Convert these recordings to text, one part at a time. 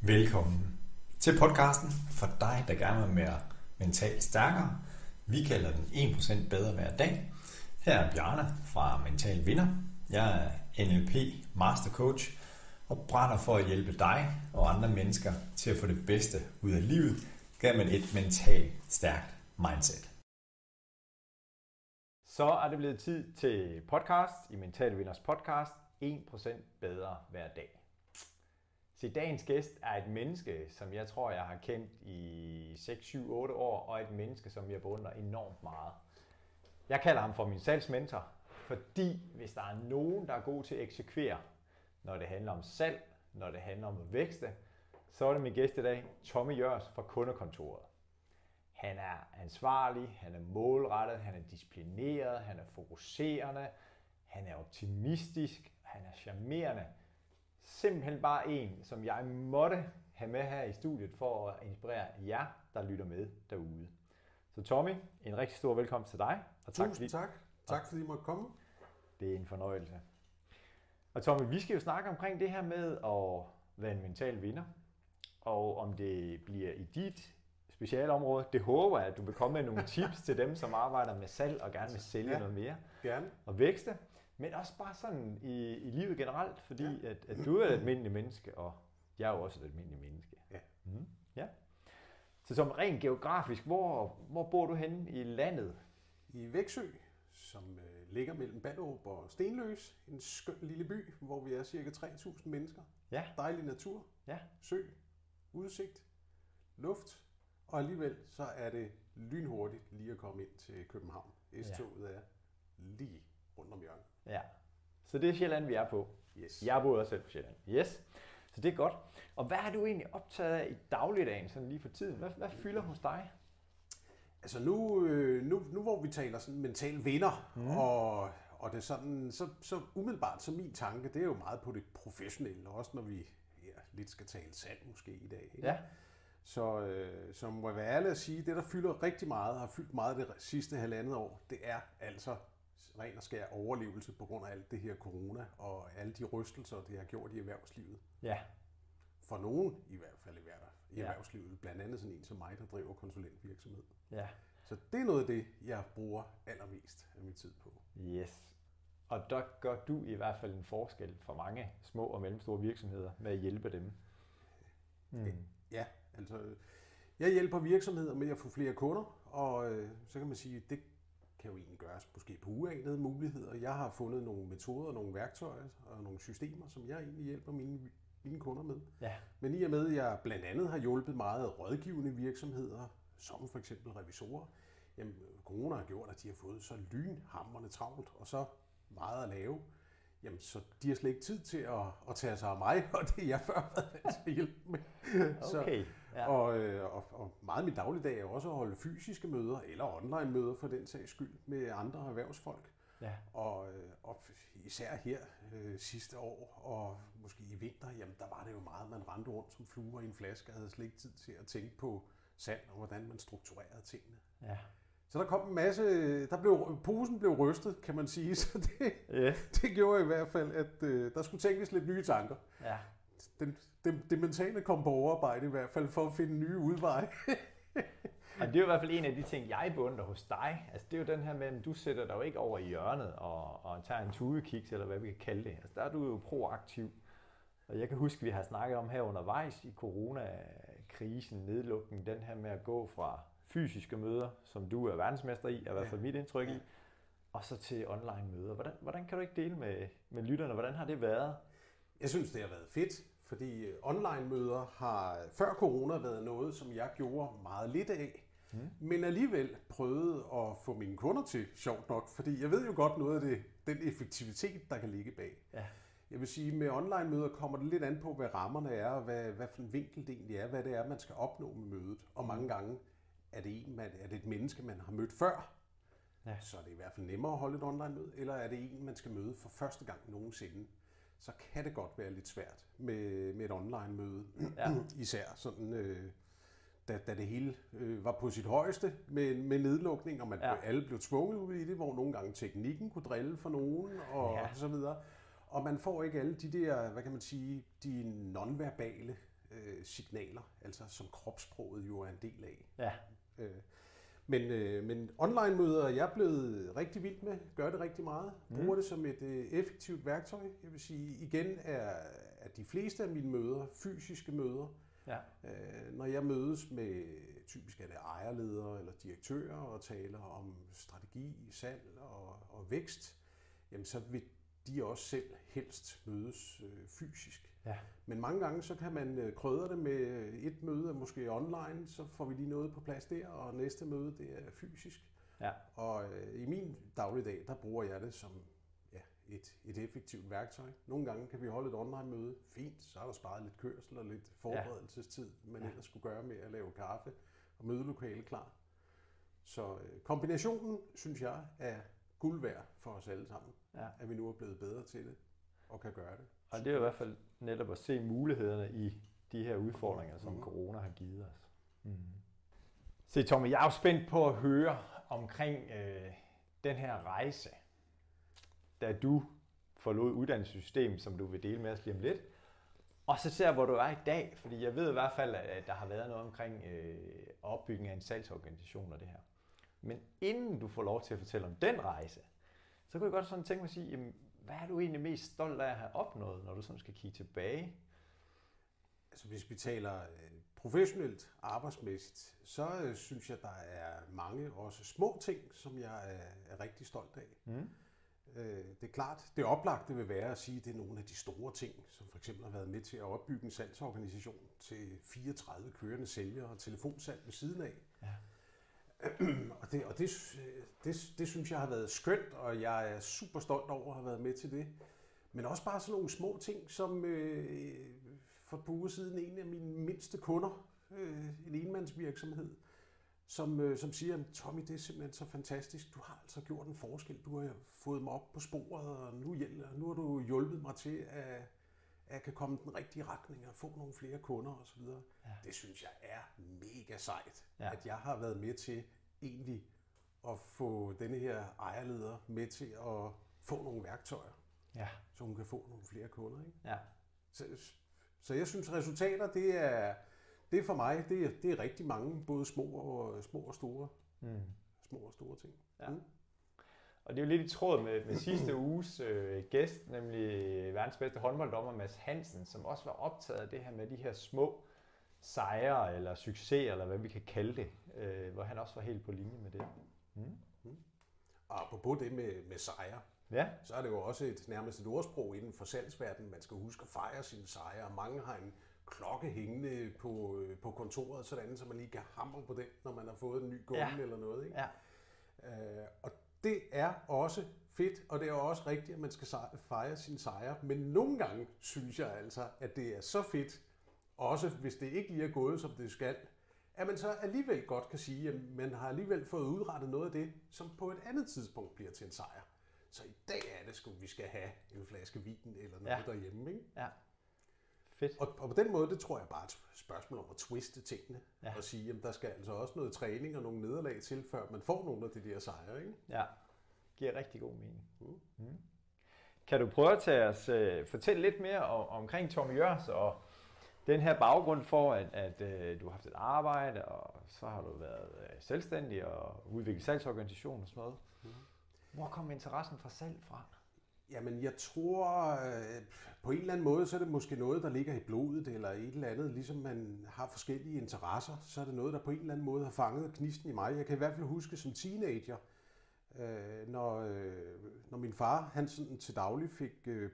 Velkommen til podcasten for dig, der gerne vil være mentalt stærkere. Vi kalder den 1% bedre hver dag. Her er Bjarne fra Mental Vinder. Jeg er NLP Master Coach og brænder for at hjælpe dig og andre mennesker til at få det bedste ud af livet gennem et mentalt stærkt mindset. Så er det blevet tid til podcast i Mental Vinders podcast 1% bedre hver dag. Så dagens gæst er et menneske, som jeg tror, jeg har kendt i 6, 7, 8 år, og et menneske, som jeg beundrer enormt meget. Jeg kalder ham for min salgsmentor, fordi hvis der er nogen, der er god til at eksekvere, når det handler om salg, når det handler om at vækste, så er det min gæst i dag, Tommy Jørs fra kundekontoret. Han er ansvarlig, han er målrettet, han er disciplineret, han er fokuserende, han er optimistisk, han er charmerende. Simpelthen bare en, som jeg måtte have med her i studiet for at inspirere jer, der lytter med derude. Så Tommy, en rigtig stor velkomst til dig. Og tak, Tusind fordi, tak. Tak fordi I måtte komme. Det er en fornøjelse. Og Tommy, vi skal jo snakke omkring det her med at være en mental vinder. Og om det bliver i dit specialområde, det håber jeg, at du vil komme med nogle tips til dem, som arbejder med salg og gerne vil sælge ja, noget mere. Gerne. Og vækste. Men også bare sådan i, i livet generelt, fordi ja. at, at du er et almindeligt menneske, og jeg er jo også et almindeligt menneske. Ja. Mm, ja. Så som rent geografisk, hvor, hvor bor du henne i landet? I Væksø, som øh, ligger mellem Ballerup og Stenløs. En skøn lille by, hvor vi er cirka 3.000 mennesker. Ja. Dejlig natur. Ja. Sø. Udsigt. Luft. Og alligevel så er det lynhurtigt lige at komme ind til København. S-toget ja. er lige rundt om hjørnet. Ja. Så det er Sjælland, vi er på. Yes. Jeg bor også selv på Sjælland. Yes. Så det er godt. Og hvad er du egentlig optaget af i dagligdagen, sådan lige for tiden? Hvad, hvad fylder hos dig? Altså nu, øh, nu, nu hvor vi taler sådan mental vinder, mm. og, og det er sådan, så, så umiddelbart så min tanke, det er jo meget på det professionelle, også når vi ja, lidt skal tale salg måske i dag. Ikke? Ja. Så, øh, så må være ærlig at sige, det der fylder rigtig meget, har fyldt meget det sidste halvandet år, det er altså ren og skær overlevelse på grund af alt det her corona og alle de rystelser, det har gjort i erhvervslivet. Ja. For nogen i hvert fald i, hvert, i ja. erhvervslivet, blandt andet sådan en som mig, der driver konsulentvirksomhed. Ja. Så det er noget af det, jeg bruger allermest af min tid på. Yes. Og der gør du i hvert fald en forskel for mange små og mellemstore virksomheder med at hjælpe dem. Mm. Altså jeg hjælper virksomheder med at få flere kunder, og øh, så kan man sige, at det kan jo egentlig gøres måske på uanede muligheder. Jeg har fundet nogle metoder, nogle værktøjer og nogle systemer, som jeg egentlig hjælper mine, mine kunder med. Ja. Men i og med, at jeg blandt andet har hjulpet meget rådgivende virksomheder, som for eksempel revisorer, jamen corona har gjort, at de har fået så lynhammerne travlt, og så meget at lave, jamen så de har slet ikke tid til at, at tage sig af mig, og det er jeg før været til at hjælpe med. Okay. Så, ja. og, øh, og, og meget af min dagligdag er også at holde fysiske møder, eller online møder for den sags skyld, med andre erhvervsfolk. Ja. Og, øh, og især her øh, sidste år, og måske i vinter, jamen der var det jo meget, man rendte rundt som fluer i en flaske, og havde slet ikke tid til at tænke på salg og hvordan man strukturerede tingene. Ja. Så der kom en masse, der blev, posen blev rystet, kan man sige, så det, yeah. det gjorde i hvert fald, at øh, der skulle tænkes lidt nye tanker. Ja. Den, det, det mentale kom på overarbejde i hvert fald, for at finde nye udveje. og det er jo i hvert fald en af de ting, jeg beundrer hos dig. Altså, det er jo den her med, at du sætter dig jo ikke over i hjørnet og, og tager en tudekiks, eller hvad vi kan kalde det. Altså, der er du jo proaktiv. Og jeg kan huske, vi har snakket om her undervejs i coronakrisen, nedlukningen, den her med at gå fra fysiske møder, som du er verdensmester i, er i hvert fald mit indtryk i, og så til online møder. Hvordan, hvordan kan du ikke dele med, med lytterne, hvordan har det været? Jeg synes, det har været fedt, fordi online møder har før corona været noget, som jeg gjorde meget lidt af. Mm. Men alligevel prøvede at få mine kunder til, sjovt nok, fordi jeg ved jo godt noget af det, den effektivitet, der kan ligge bag. Ja. Jeg vil sige, med online møder kommer det lidt an på, hvad rammerne er, og hvad, hvad for en vinkel det egentlig er, hvad det er, man skal opnå med mødet. Og mange mm. gange er det, en, man, er det et menneske, man har mødt før, ja. så er det i hvert fald nemmere at holde et online møde, eller er det en, man skal møde for første gang nogensinde, så kan det godt være lidt svært med, med et online møde. Ja. Især sådan, øh, da, da det hele øh, var på sit højeste med, med nedlukning, og man ja. alle blev tvunget ud i det, hvor nogle gange teknikken kunne drille for nogen, og ja. så videre. Og man får ikke alle de der, hvad kan man sige, de nonverbale øh, signaler, altså som kropssproget jo er en del af. Ja. Øh, men, øh, men online-møder er jeg blevet rigtig vild med, gør det rigtig meget, bruger mm. det som et øh, effektivt værktøj. Jeg vil sige, igen er, er de fleste af mine møder fysiske møder. Ja. Øh, når jeg mødes med, typisk er det ejerledere eller direktører og taler om strategi, salg og, og vækst, jamen så vil de også selv helst mødes øh, fysisk. Ja. Men mange gange så kan man øh, krydre det med et møde, måske online, så får vi lige noget på plads der, og næste møde det er fysisk. Ja. Og øh, i min dagligdag, der bruger jeg det som ja, et, et effektivt værktøj. Nogle gange kan vi holde et online-møde. Fint, så er der sparet lidt kørsel og lidt forberedelsestid, man ja. ellers skulle gøre med at lave kaffe og mødelokale klar. Så øh, kombinationen, synes jeg, er guld værd for os alle sammen. Ja. At vi nu er blevet bedre til det og kan gøre det. Og det er i hvert fald netop at se mulighederne i de her udfordringer, som mm. corona har givet os. Mm. Se Tommy, jeg er jo spændt på at høre omkring øh, den her rejse, da du forlod uddannelsessystemet, som du vil dele med os lige om lidt, og så ser hvor du er i dag, fordi jeg ved i hvert fald, at der har været noget omkring øh, opbygning af en salgsorganisation og det her. Men inden du får lov til at fortælle om den rejse, så kunne jeg godt sådan tænke mig at sige, jamen, hvad er du egentlig mest stolt af at have opnået, når du sådan skal kigge tilbage? Altså hvis vi taler øh, professionelt, arbejdsmæssigt, så øh, synes jeg, der er mange også små ting, som jeg er, er rigtig stolt af. Mm. Øh, det er klart, det oplagte vil være at sige, at det er nogle af de store ting, som for eksempel har været med til at opbygge en salgsorganisation til 34 kørende sælgere og telefonsalg ved siden af. Ja. og det, og det, det, det synes jeg har været skønt, og jeg er super stolt over at have været med til det. Men også bare sådan nogle små ting, som øh, for et par uger siden en af mine mindste kunder, øh, en enmandsvirksomhed, som, øh, som siger, Tommy, det er simpelthen så fantastisk, du har altså gjort en forskel, du har fået mig op på sporet, og nu, nu har du hjulpet mig til, at, at jeg kan komme den rigtige retning og få nogle flere kunder osv. Ja. Det synes jeg er mega sejt, ja. at jeg har været med til egentlig at få denne her ejerleder med til at få nogle værktøjer, ja. så hun kan få nogle flere kunder. Ikke? Ja. Så, så jeg synes, resultater, det er, det er for mig, det er, det er rigtig mange, både små og, små og store. Mm. Små og store ting. Ja. Mm. Og det er jo lidt i tråd med, med sidste uges øh, gæst, nemlig verdens bedste håndbolddommer Mads Hansen, som også var optaget af det her med de her små sejre eller succeser, eller hvad vi kan kalde det, øh, hvor han også var helt på linje med det. Mm. Mm. Og apropos det med, med sejre, ja. så er det jo også et, nærmest et ordsprog inden for salgsverdenen. Man skal huske at fejre sine sejre. Mange har en klokke hængende på, øh, på kontoret, sådan, så man lige kan hamre på den, når man har fået en ny gummi ja. eller noget. Ikke? Ja. Øh, og det er også fedt, og det er også rigtigt, at man skal fejre sin sejre. Men nogle gange synes jeg altså, at det er så fedt, også hvis det ikke lige er gået, som det skal, at man så alligevel godt kan sige, at man har alligevel fået udrettet noget af det, som på et andet tidspunkt bliver til en sejr. Så i dag er det sgu, vi skal have en flaske vin eller noget ja. derhjemme. Ikke? Ja. Fedt. Og, og på den måde, det tror jeg bare er et spørgsmål om at twiste tingene. Ja. Og sige, at der skal altså også noget træning og nogle nederlag til, før man får nogle af de der sejre. Ikke? Ja, giver rigtig god mening. Mm. Mm. Kan du prøve at tage os, uh, fortælle lidt mere om, omkring Tom Jørs og den her baggrund for, at, at uh, du har haft et arbejde, og så har du været uh, selvstændig og udviklet salgsorganisation og sådan noget. Mm. Hvor kom interessen for salg fra? Jamen, jeg tror, øh, på en eller anden måde, så er det måske noget, der ligger i blodet, eller et eller andet, ligesom man har forskellige interesser, så er det noget, der på en eller anden måde har fanget knisten i mig. Jeg kan i hvert fald huske som teenager, øh, når, øh, når min far, han sådan til daglig fik øh,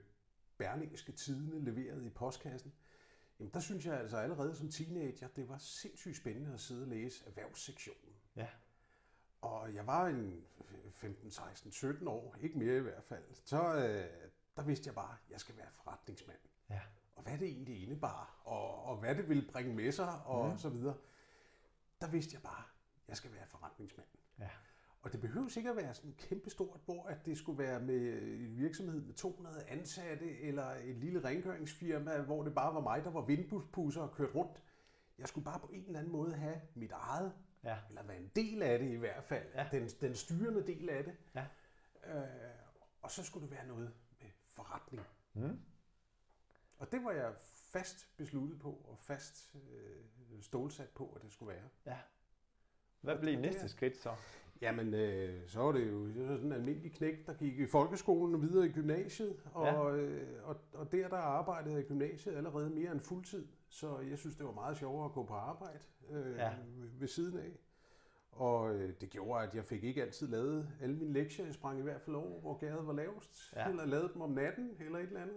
Berlingske Tidene leveret i postkassen, jamen der synes jeg altså allerede som teenager, det var sindssygt spændende at sidde og læse erhvervssektionen. Ja. Og jeg var en 15, 16, 17 år, ikke mere i hvert fald. Så øh, der vidste jeg bare, at jeg skal være forretningsmand. Ja. Og hvad det egentlig indebar, og, og hvad det ville bringe med sig, og mm. så videre. Der vidste jeg bare, at jeg skal være forretningsmand. Ja. Og det behøves ikke at være sådan kæmpestort, hvor at det skulle være med en virksomhed med 200 ansatte, eller et lille rengøringsfirma, hvor det bare var mig, der var vindbuspusser og kørt rundt. jeg skulle bare på en eller anden måde have mit eget, Ja. eller være en del af det i hvert fald, Ja. den, den styrende del af det. Ja. Øh, og så skulle det være noget med forretning. Mm. Og det var jeg fast besluttet på, og fast øh, stålsat på, at det skulle være. Ja. Hvad blev næste skridt så? Jamen, øh, så var det jo det var sådan en almindelig knæk, der gik i folkeskolen og videre i gymnasiet. Og, Ja. øh, og, og der, der arbejdede jeg i gymnasiet allerede mere end fuldtid. Så jeg synes, det var meget sjovere at gå på arbejde øh, Ja. ved, siden af. Og øh, det gjorde, at jeg fik ikke altid lavet alle mine lektier. Jeg sprang i hvert fald over, hvor gæret var lavest. Ja. Eller lavede dem om natten, eller et eller andet.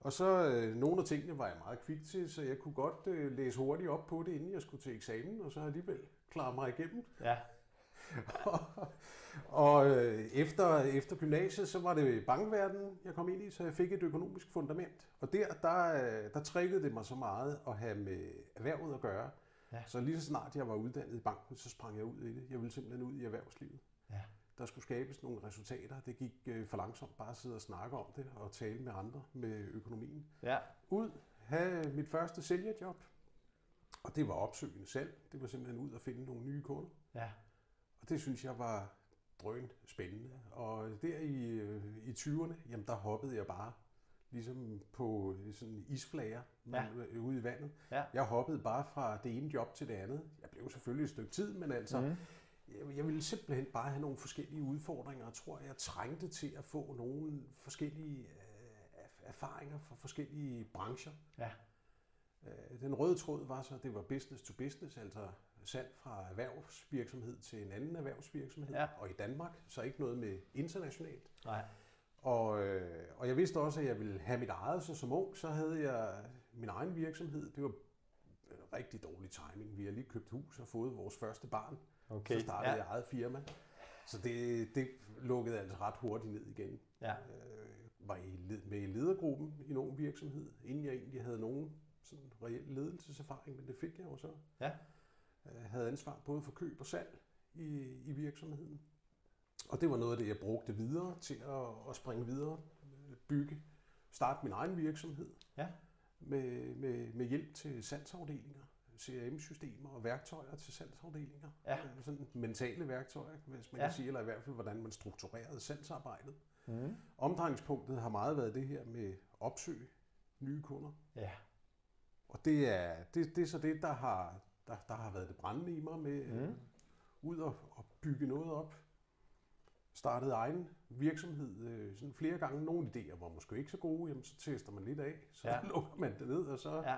Og så øh, nogle af tingene var jeg meget kvik til, så jeg kunne godt øh, læse hurtigt op på det, inden jeg skulle til eksamen, og så alligevel klare mig igennem. Ja. og øh, efter, efter gymnasiet, så var det bankverdenen, jeg kom ind i, så jeg fik et økonomisk fundament. Og der, der, øh, der triggede det mig så meget at have med erhvervet at gøre. Ja. Så lige så snart jeg var uddannet i banken, så sprang jeg ud i det. Jeg ville simpelthen ud i erhvervslivet. Ja. Der skulle skabes nogle resultater. Det gik øh, for langsomt bare at sidde og snakke om det og tale med andre med økonomien. Ja. Ud, have mit første sælgerjob. Og det var opsøgende salg. Det var simpelthen ud og finde nogle nye kunder. Ja. Og det synes jeg var drøn spændende. Og der i, øh, i 20'erne, jamen der hoppede jeg bare ligesom på sådan isflager Ja. ja. ude i vandet. Ja. Jeg hoppede bare fra det ene job til det andet. Jeg blev selvfølgelig et stykke tid, men altså, mm. jeg, jeg ville simpelthen bare have nogle forskellige udfordringer, og tror, jeg trængte til at få nogle forskellige øh, erf- erfaringer fra forskellige brancher. Ja. Øh, Den røde tråd var så, at det var business to business, altså salg fra erhvervsvirksomhed til en anden erhvervsvirksomhed, Ja. og i Danmark, så ikke noget med internationalt. Nej. Og, øh, og jeg vidste også, at jeg ville have mit eget, så som ung, så havde jeg min egen virksomhed. Det var øh, rigtig dårlig timing. Vi har lige købt hus og fået vores første barn. Okay. Så startede ja. jeg eget firma. Så det, det lukkede altså ret hurtigt ned igen. Ja. Øh, var i, med i ledergruppen i nogen virksomhed, inden jeg egentlig havde nogen sådan reel ledelseserfaring, men det fik jeg jo så. Ja. Jeg havde ansvar både for køb og salg i, i virksomheden. Og det var noget af det, jeg brugte videre til at, at springe videre, øh, bygge, starte min egen virksomhed Ja. med, med, med hjælp til salgsafdelinger, CRM-systemer og værktøjer til salgsafdelinger. Ja. Øh, Sådan mentale værktøjer, hvis man ja. kan sige, eller i hvert fald, hvordan man strukturerede salgsarbejdet. Mm. Omdrejningspunktet har meget været det her med opsøg nye kunder. Ja. Og det er, det, det er så det, der har, der, der har været det brændende i mig med Mm. mm. ud og, og bygge noget op. Startede egen virksomhed øh, sådan flere gange. Nogle idéer var måske ikke så gode, jamen, så tester man lidt af, så Ja. lukker man det ned, og så, Ja.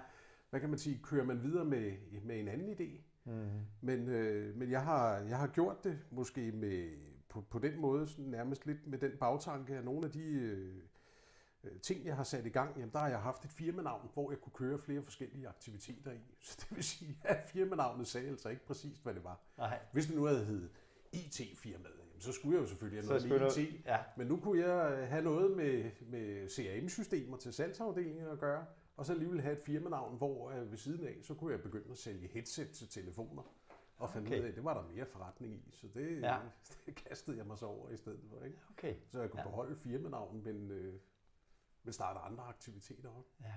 hvad kan man sige, kører man videre med, med en anden idé. Mm. Men, øh, men jeg, har, jeg har gjort det måske med, på, på den måde, sådan nærmest lidt med den bagtanke, at nogle af de øh, øh, ting, jeg har sat i gang, jamen der har jeg haft et firmanavn, hvor jeg kunne køre flere forskellige aktiviteter i. Så det vil sige, at firmanavnet sagde altså ikke præcis, hvad det var. Nej. Hvis det nu havde heddet IT-firmaet, jamen, så skulle jeg jo selvfølgelig have Så noget med IT. Ja. Men nu kunne jeg øh, have noget med, med CRM-systemer til salgsafdelingen at gøre, og så alligevel have et firmanavn, hvor øh, ved siden af, så kunne jeg begynde at sælge headset til telefoner. Og fandt Okay. ud af, at det var der mere forretning i, så det, Ja. det kastede jeg mig så over i stedet for. Ikke? Okay. Så jeg kunne ja. beholde firmanavnet, men, øh, men starte andre aktiviteter op. Ja.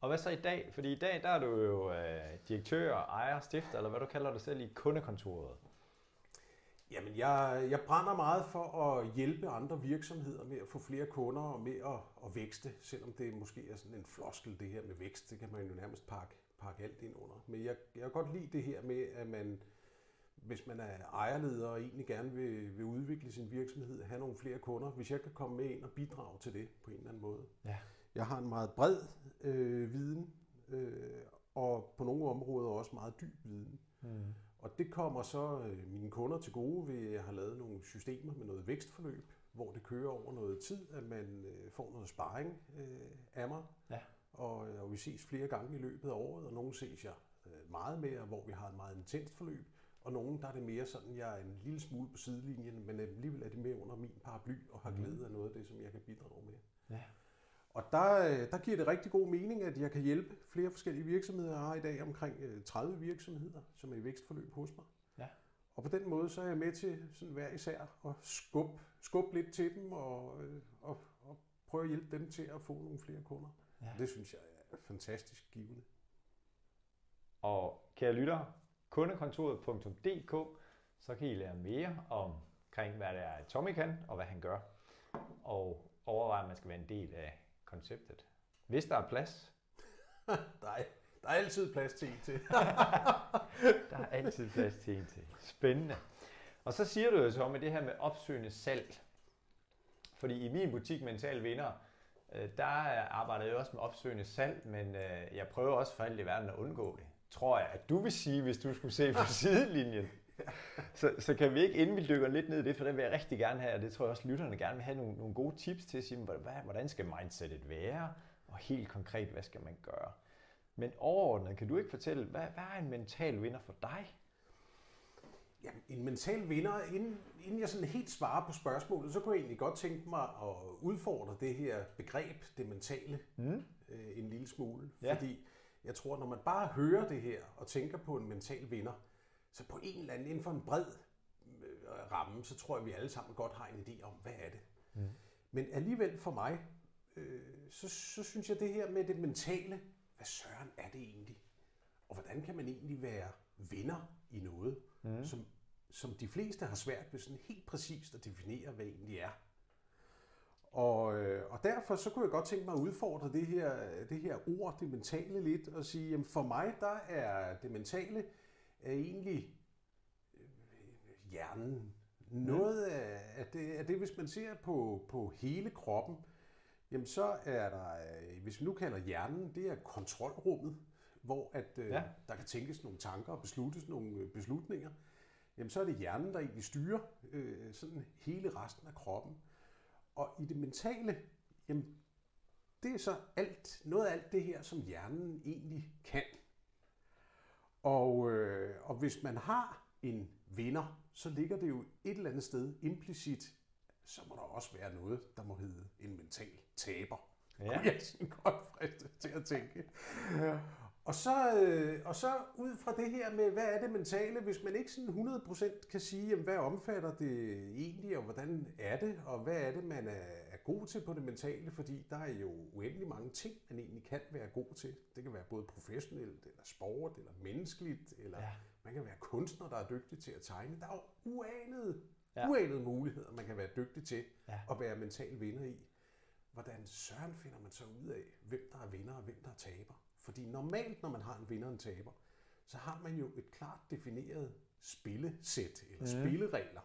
Og hvad så i dag? Fordi i dag der er du jo øh, direktør, ejer, stifter, eller hvad du kalder dig selv i kundekontoret. Jamen, jeg, jeg brænder meget for at hjælpe andre virksomheder med at få flere kunder og med at, at vækste, selvom det måske er sådan en floskel, det her med vækst. Det kan man jo nærmest pakke, pakke alt ind under. Men jeg, jeg kan godt lide det her med, at man, hvis man er ejerleder og egentlig gerne vil, vil udvikle sin virksomhed, have nogle flere kunder, hvis jeg kan komme med ind og bidrage til det på en eller anden måde. Ja. Jeg har en meget bred øh, viden, øh, og på nogle områder også meget dyb viden. Mm. Og det kommer så øh, mine kunder til gode ved, at jeg har lavet nogle systemer med noget vækstforløb, hvor det kører over noget tid, at man øh, får noget sparring øh, af mig. Ja. Og, øh, og vi ses flere gange i løbet af året, og nogle ses jeg øh, meget mere, hvor vi har et meget intenst forløb. Og nogle, der er det mere sådan, jeg er en lille smule på sidelinjen, men alligevel er de med under min paraply og har Mhm. glæde af noget af det, som jeg kan bidrage med. Ja. Og der, øh, der giver det rigtig god mening, at jeg kan hjælpe flere forskellige virksomheder. Jeg har i dag omkring øh, 30 virksomheder, som er i vækstforløb hos mig. Ja. Og på den måde så er jeg med til sådan hver især at skubbe skub lidt til dem og, øh, og, og prøve at hjælpe dem til at få nogle flere kunder. Ja. Det synes jeg er fantastisk givende. Og kære lyttere, kundekontoret.dk, så kan I lære mere omkring, hvad det er, Tommy kan, og hvad han gør. Og overveje, at man skal være en del af konceptet. Hvis der er plads. der, er, der er altid plads til en til. der er altid plads til en til. Spændende. Og så siger du jo så med det her med opsøgende salg. Fordi i min butik Mental Vinder, øh, der arbejder jeg også med opsøgende salg, men øh, jeg prøver også for alt i verden at undgå det. Tror jeg, at du vil sige, hvis du skulle se på sidelinjen. Så, så kan vi ikke, inden vi dykker lidt ned i det, for det vil jeg rigtig gerne have, og det tror jeg også, lytterne gerne vil have nogle, nogle gode tips til at sige, hvordan skal mindsetet være, og helt konkret, hvad skal man gøre. Men overordnet, kan du ikke fortælle, hvad, hvad er en mental vinder for dig? Jamen, en mental vinder, inden, inden jeg sådan helt svarer på spørgsmålet, så kunne jeg egentlig godt tænke mig at udfordre det her begreb, det mentale, mm. øh, en lille smule. Ja. Fordi jeg tror, når man bare hører det her og tænker på en mental vinder, så på en eller anden, inden for en bred øh, ramme, så tror jeg, vi alle sammen godt har en idé om, hvad er det. Mm. Men alligevel for mig, øh, så, så synes jeg det her med det mentale, hvad søren er det egentlig? Og hvordan kan man egentlig være vinder i noget, mm. som, som de fleste har svært ved sådan helt præcist at definere, hvad egentlig er. Og, øh, og derfor så kunne jeg godt tænke mig at udfordre det her, det her ord, det mentale lidt, og sige, jamen for mig der er det mentale er egentlig øh, hjernen. Noget af, af, det, af det, hvis man ser på, på hele kroppen, jamen så er der, øh, hvis vi nu kalder hjernen, det er kontrolrummet, hvor at, øh, ja. der kan tænkes nogle tanker og besluttes nogle beslutninger. Jamen så er det hjernen, der egentlig styrer øh, sådan hele resten af kroppen. Og i det mentale, jamen det er så alt, noget af alt det her, som hjernen egentlig kan. Og, øh, og hvis man har en vinder, så ligger det jo et eller andet sted implicit, så må der også være noget, der må hedde en mental taber. Ja. Kunne jeg sådan godt friste til at tænke. Ja. Og så, øh, og så ud fra det her med, hvad er det mentale, hvis man ikke sådan 100% kan sige, jamen, hvad omfatter det egentlig, og hvordan er det, og hvad er det, man er, er god til på det mentale, fordi der er jo uendelig mange ting, man egentlig kan være god til. Det kan være både professionelt, eller sport, eller menneskeligt, eller ja. man kan være kunstner, der er dygtig til at tegne. Der er jo uanede, ja. uanede muligheder, man kan være dygtig til ja. at være mental vinder i. Hvordan søren finder man så ud af, hvem der er vinder og hvem der er taber? Fordi normalt, når man har en vinder og en taber, så har man jo et klart defineret spillesæt eller mm. spilleregler.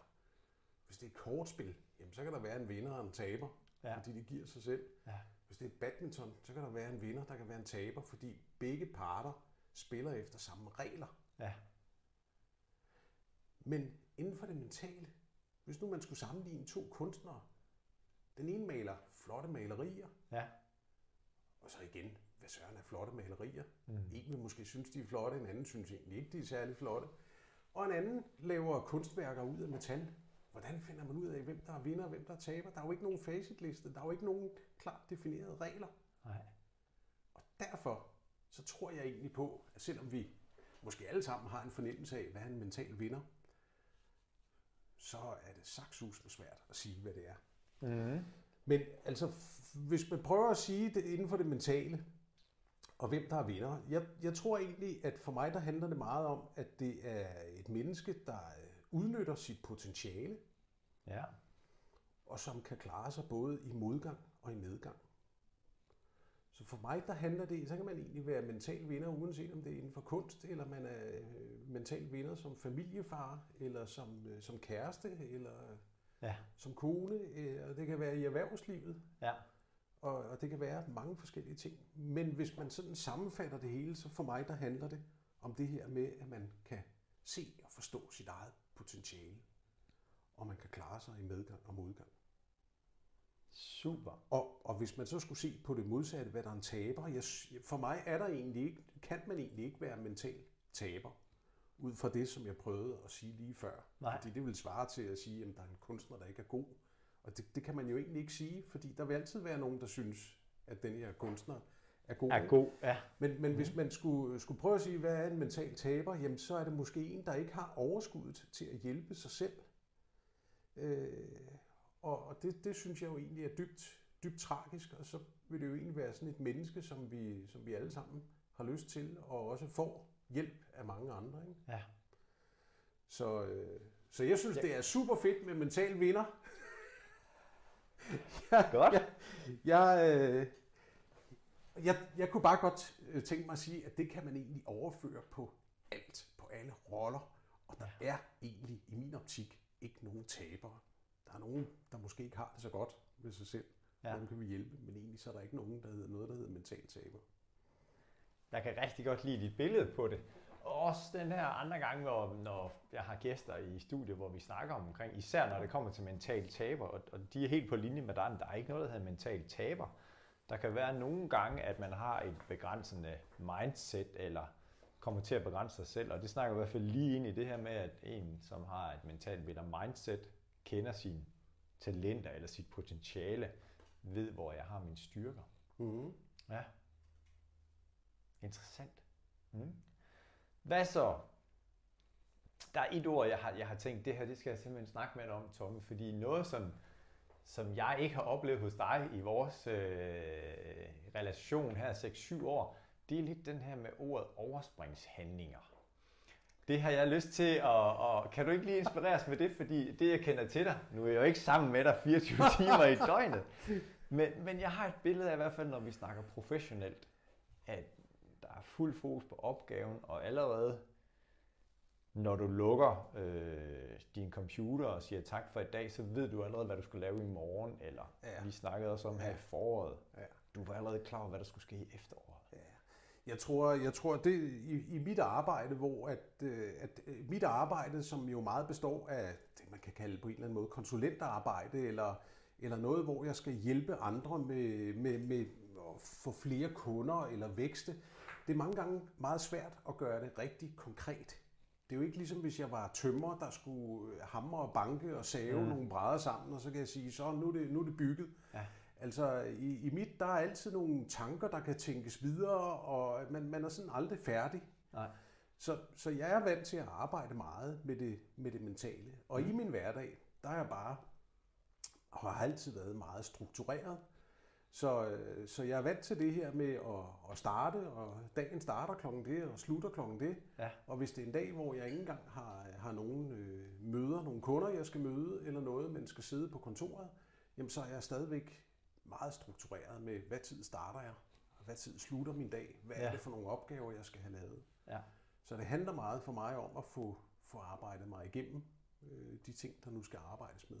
Hvis det er et kortspil, jamen, så kan der være en vinder og en taber, ja. fordi det giver sig selv. Ja. Hvis det er badminton, så kan der være en vinder, der kan være en taber, fordi begge parter spiller efter samme regler. Ja. Men inden for det mentale, hvis nu man skulle sammenligne to kunstnere, den ene maler flotte malerier, ja. og så igen hvad søren er flotte malerier. Mm. En vil måske synes, de er flotte, en anden synes egentlig ikke, de er særlig flotte. Og en anden laver kunstværker ud af metal. Hvordan finder man ud af, hvem der er vinder og hvem der er taber? Der er jo ikke nogen facitliste, der er jo ikke nogen klart definerede regler. Nej. Og derfor så tror jeg egentlig på, at selvom vi måske alle sammen har en fornemmelse af, hvad en mental vinder, så er det saksusende svært at sige, hvad det er. Mm. Men altså, hvis man prøver at sige det inden for det mentale, og hvem der er vinder. Jeg, jeg tror egentlig, at for mig der handler det meget om, at det er et menneske, der udnytter sit potentiale, ja. og som kan klare sig både i modgang og i medgang. Så for mig, der handler det, så kan man egentlig være mental vinder, uanset om det er inden for kunst, eller man er øh, mental vinder som familiefar, eller som, øh, som kæreste, eller ja. som kone, eller det kan være i erhvervslivet. Ja og, og det kan være mange forskellige ting. Men hvis man sådan sammenfatter det hele, så for mig der handler det om det her med, at man kan se og forstå sit eget potentiale, og man kan klare sig i medgang og modgang. Super. Og, og hvis man så skulle se på det modsatte, hvad der er en taber, jeg, for mig er der egentlig ikke, kan man egentlig ikke være mental taber, ud fra det, som jeg prøvede at sige lige før. Nej. Fordi det vil svare til at sige, at der er en kunstner, der ikke er god, og det, det kan man jo egentlig ikke sige, fordi der vil altid være nogen, der synes, at den her kunstner er god. Er god, ja. Men, men mm. hvis man skulle, skulle prøve at sige, hvad er en mental taber, jamen så er det måske en, der ikke har overskuddet til at hjælpe sig selv. Øh, og og det, det synes jeg jo egentlig er dybt, dybt tragisk, og så vil det jo egentlig være sådan et menneske, som vi, som vi alle sammen har lyst til, og også får hjælp af mange andre. Ikke? Ja. Så, øh, så jeg synes, ja. det er super fedt med mental vinder. Ja, Godt. Jeg, jeg, øh, jeg, jeg kunne bare godt øh, tænke mig at sige, at det kan man egentlig overføre på alt, på alle roller. Og der er egentlig i min optik ikke nogen tabere. Der er nogen, der måske ikke har det så godt ved sig selv. Ja. Dem kan vi hjælpe, men egentlig så er der ikke nogen, der hedder noget, der hedder mental taber. Jeg kan rigtig godt lide dit billede på det. Og også den her andre gang, hvor, når jeg har gæster i studiet, hvor vi snakker om omkring, især når det kommer til mental taber, og, og de er helt på linje med dig, der er ikke noget, der hedder mental taber. Der kan være nogle gange, at man har et begrænsende mindset, eller kommer til at begrænse sig selv, og det snakker i hvert fald lige ind i det her med, at en, som har et mentalt bedre mindset, kender sine talenter eller sit potentiale, ved, hvor jeg har mine styrker. Mm. Ja. Interessant. Mm. Hvad så? Der er et ord, jeg har, jeg har tænkt, det her det skal jeg simpelthen snakke med dig om, Tommy, fordi noget, som, som jeg ikke har oplevet hos dig i vores øh, relation her 6-7 år, det er lidt den her med ordet overspringshandlinger. Det har jeg lyst til, at, og kan du ikke lige inspireres med det, fordi det jeg kender til dig, nu er jeg jo ikke sammen med dig 24 timer i døgnet, men, men jeg har et billede af i hvert fald, når vi snakker professionelt, at fuld fokus på opgaven, og allerede når du lukker øh, din computer og siger tak for i dag, så ved du allerede, hvad du skal lave i morgen, eller ja. vi snakkede også om ja. her i foråret. Ja. Du var allerede klar over, hvad der skulle ske i efteråret. Ja. Jeg tror, jeg tror det i, i mit arbejde, hvor at, øh, at øh, mit arbejde, som jo meget består af det, man kan kalde på en eller anden måde konsulentarbejde, eller, eller noget, hvor jeg skal hjælpe andre med, med, med at få flere kunder eller vækste, det er mange gange meget svært at gøre det rigtig konkret. Det er jo ikke ligesom, hvis jeg var tømmer, der skulle hamre og banke og save mm. nogle brædder sammen, og så kan jeg sige, så nu er det, nu er det bygget. Ja. Altså i, i mit, der er altid nogle tanker, der kan tænkes videre, og man, man er sådan aldrig færdig. Nej. Så, så jeg er vant til at arbejde meget med det, med det mentale. Og mm. i min hverdag, der er jeg bare, og har altid været meget struktureret. Så, øh, så jeg er vant til det her med at, at starte, og dagen starter klokken det, og slutter klokken det. Ja. Og hvis det er en dag, hvor jeg ikke engang har, har nogen øh, møder, nogle kunder, jeg skal møde, eller noget, men skal sidde på kontoret, jamen så er jeg stadigvæk meget struktureret med, hvad tid starter jeg, og hvad tid slutter min dag, hvad ja. er det for nogle opgaver, jeg skal have lavet. Ja. Så det handler meget for mig om at få, få arbejdet mig igennem øh, de ting, der nu skal arbejdes med.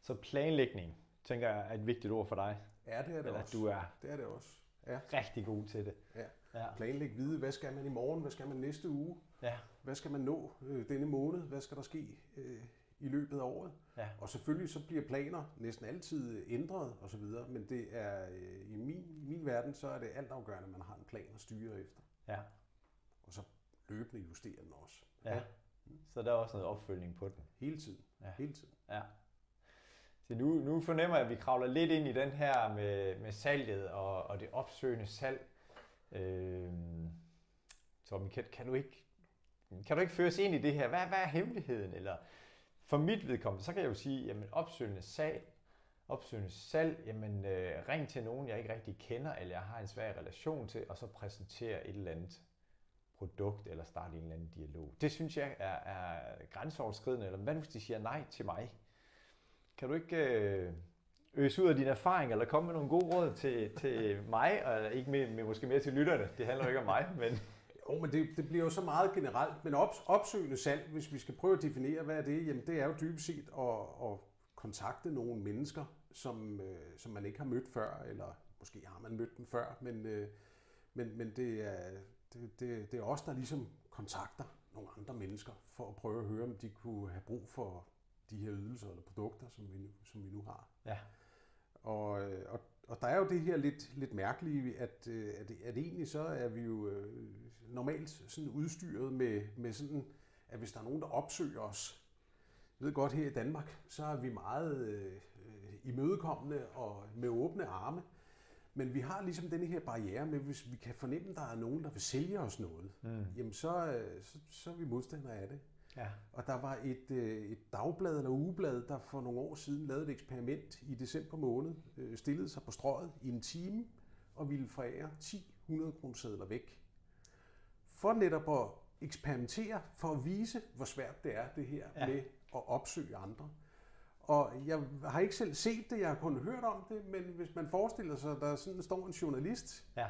Så planlægning, tænker jeg, er et vigtigt ord for dig. Ja, det er det Eller også. du er det er det også. Ja. rigtig god til det. Ja. ja. Planlæg vide, hvad skal man i morgen, hvad skal man næste uge, ja. hvad skal man nå øh, denne måned, hvad skal der ske øh, i løbet af året. Ja. Og selvfølgelig så bliver planer næsten altid ændret osv., men det er øh, i, min, i min verden, så er det altafgørende, at man har en plan at styre efter. Ja. Og så løbende justere den også. Ja. ja. Så der er også noget opfølgning på den. Hele tiden. Ja. Hele tiden. Ja. Så nu, nu fornemmer jeg, at vi kravler lidt ind i den her med, med salget og, og det opsøgende salg. Øh, Tommy, kan, kan, du ikke, kan du ikke føre os ind i det her? Hvad, hvad er hemmeligheden? Eller for mit vedkommende, så kan jeg jo sige, jamen opsøgende salg, opsøgende salg, jamen øh, ring til nogen, jeg ikke rigtig kender, eller jeg har en svær relation til, og så præsentere et eller andet produkt, eller starte en eller anden dialog. Det synes jeg er, er grænseoverskridende, eller hvad hvis de siger nej til mig? Kan du ikke øh, øse ud af din erfaring, eller komme med nogle gode råd til, til mig, og ikke med, med, måske mere til lytterne? Det handler jo ikke om mig, men... Jo, men det, det bliver jo så meget generelt. Men op, opsøgende salg, hvis vi skal prøve at definere, hvad er det? Jamen, det er jo dybest set at, at kontakte nogle mennesker, som, øh, som man ikke har mødt før, eller måske har man mødt dem før, men, øh, men, men det, er, det, det, det er os, der ligesom kontakter nogle andre mennesker, for at prøve at høre, om de kunne have brug for de her ydelser eller produkter, som vi nu, som vi nu har. Ja. Og, øh, og, og der er jo det her lidt, lidt mærkelige, at, øh, at, at egentlig så er vi jo øh, normalt sådan udstyret med, med sådan, at hvis der er nogen, der opsøger os, jeg ved godt, her i Danmark, så er vi meget øh, imødekommende og med åbne arme. Men vi har ligesom denne her barriere med, hvis vi kan fornemme, at der er nogen, der vil sælge os noget, mm. jamen så, så, så er vi modstandere af det. Ja. Og der var et, øh, et dagblad eller ugeblad, der for nogle år siden lavede et eksperiment i december måned, øh, stillede sig på strøget i en time og ville forære 10 100 kroner væk. for netop at eksperimentere, for at vise, hvor svært det er, det her ja. med at opsøge andre. Og jeg har ikke selv set det, jeg har kun hørt om det, men hvis man forestiller sig, at der sådan står en journalist ja.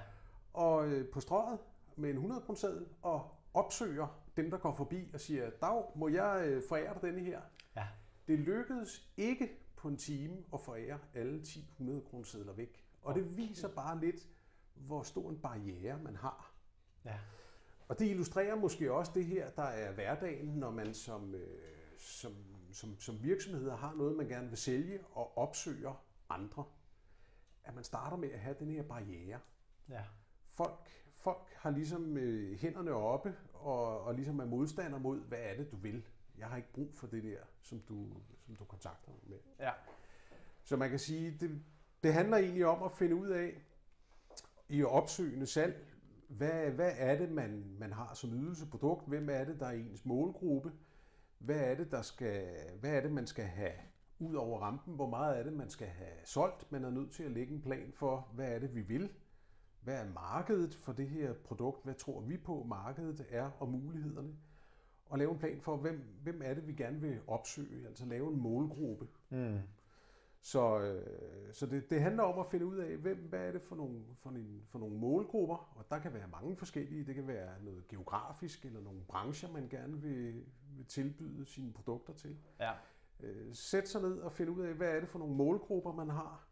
og øh, på strøget med en 100 seddel og opsøger dem, der går forbi og siger, Dag, må jeg øh, forære dig denne her? Ja. Det lykkedes ikke på en time at forære alle 10 100 kroner væk. Og det viser bare lidt, hvor stor en barriere man har. Ja. Og det illustrerer måske også det her, der er hverdagen, når man som, øh, som, som, som virksomheder har noget, man gerne vil sælge og opsøger andre. At man starter med at have den her barriere. Ja. Folk, folk har ligesom øh, hænderne oppe og, og ligesom er modstander mod, hvad er det, du vil. Jeg har ikke brug for det der, som du, som du kontakter mig med. Ja. Så man kan sige, det, det handler egentlig om at finde ud af, i opsøgende salg, hvad, hvad er det, man, man har som ydelseprodukt? Hvem er det, der er ens målgruppe? Hvad er det, der skal, hvad er det, man skal have ud over rampen? Hvor meget er det, man skal have solgt? Man er nødt til at lægge en plan for, hvad er det, vi vil? Hvad er markedet for det her produkt? Hvad tror vi på, markedet er og mulighederne? Og lave en plan for, hvem, hvem er det, vi gerne vil opsøge? Altså lave en målgruppe. Mm. Så, øh, så det, det handler om at finde ud af, hvem, hvad er det for nogle, for, en, for nogle målgrupper, og der kan være mange forskellige. Det kan være noget geografisk, eller nogle brancher, man gerne vil, vil tilbyde sine produkter til. Ja. Øh, sæt sig ned og finde ud af, hvad er det for nogle målgrupper, man har.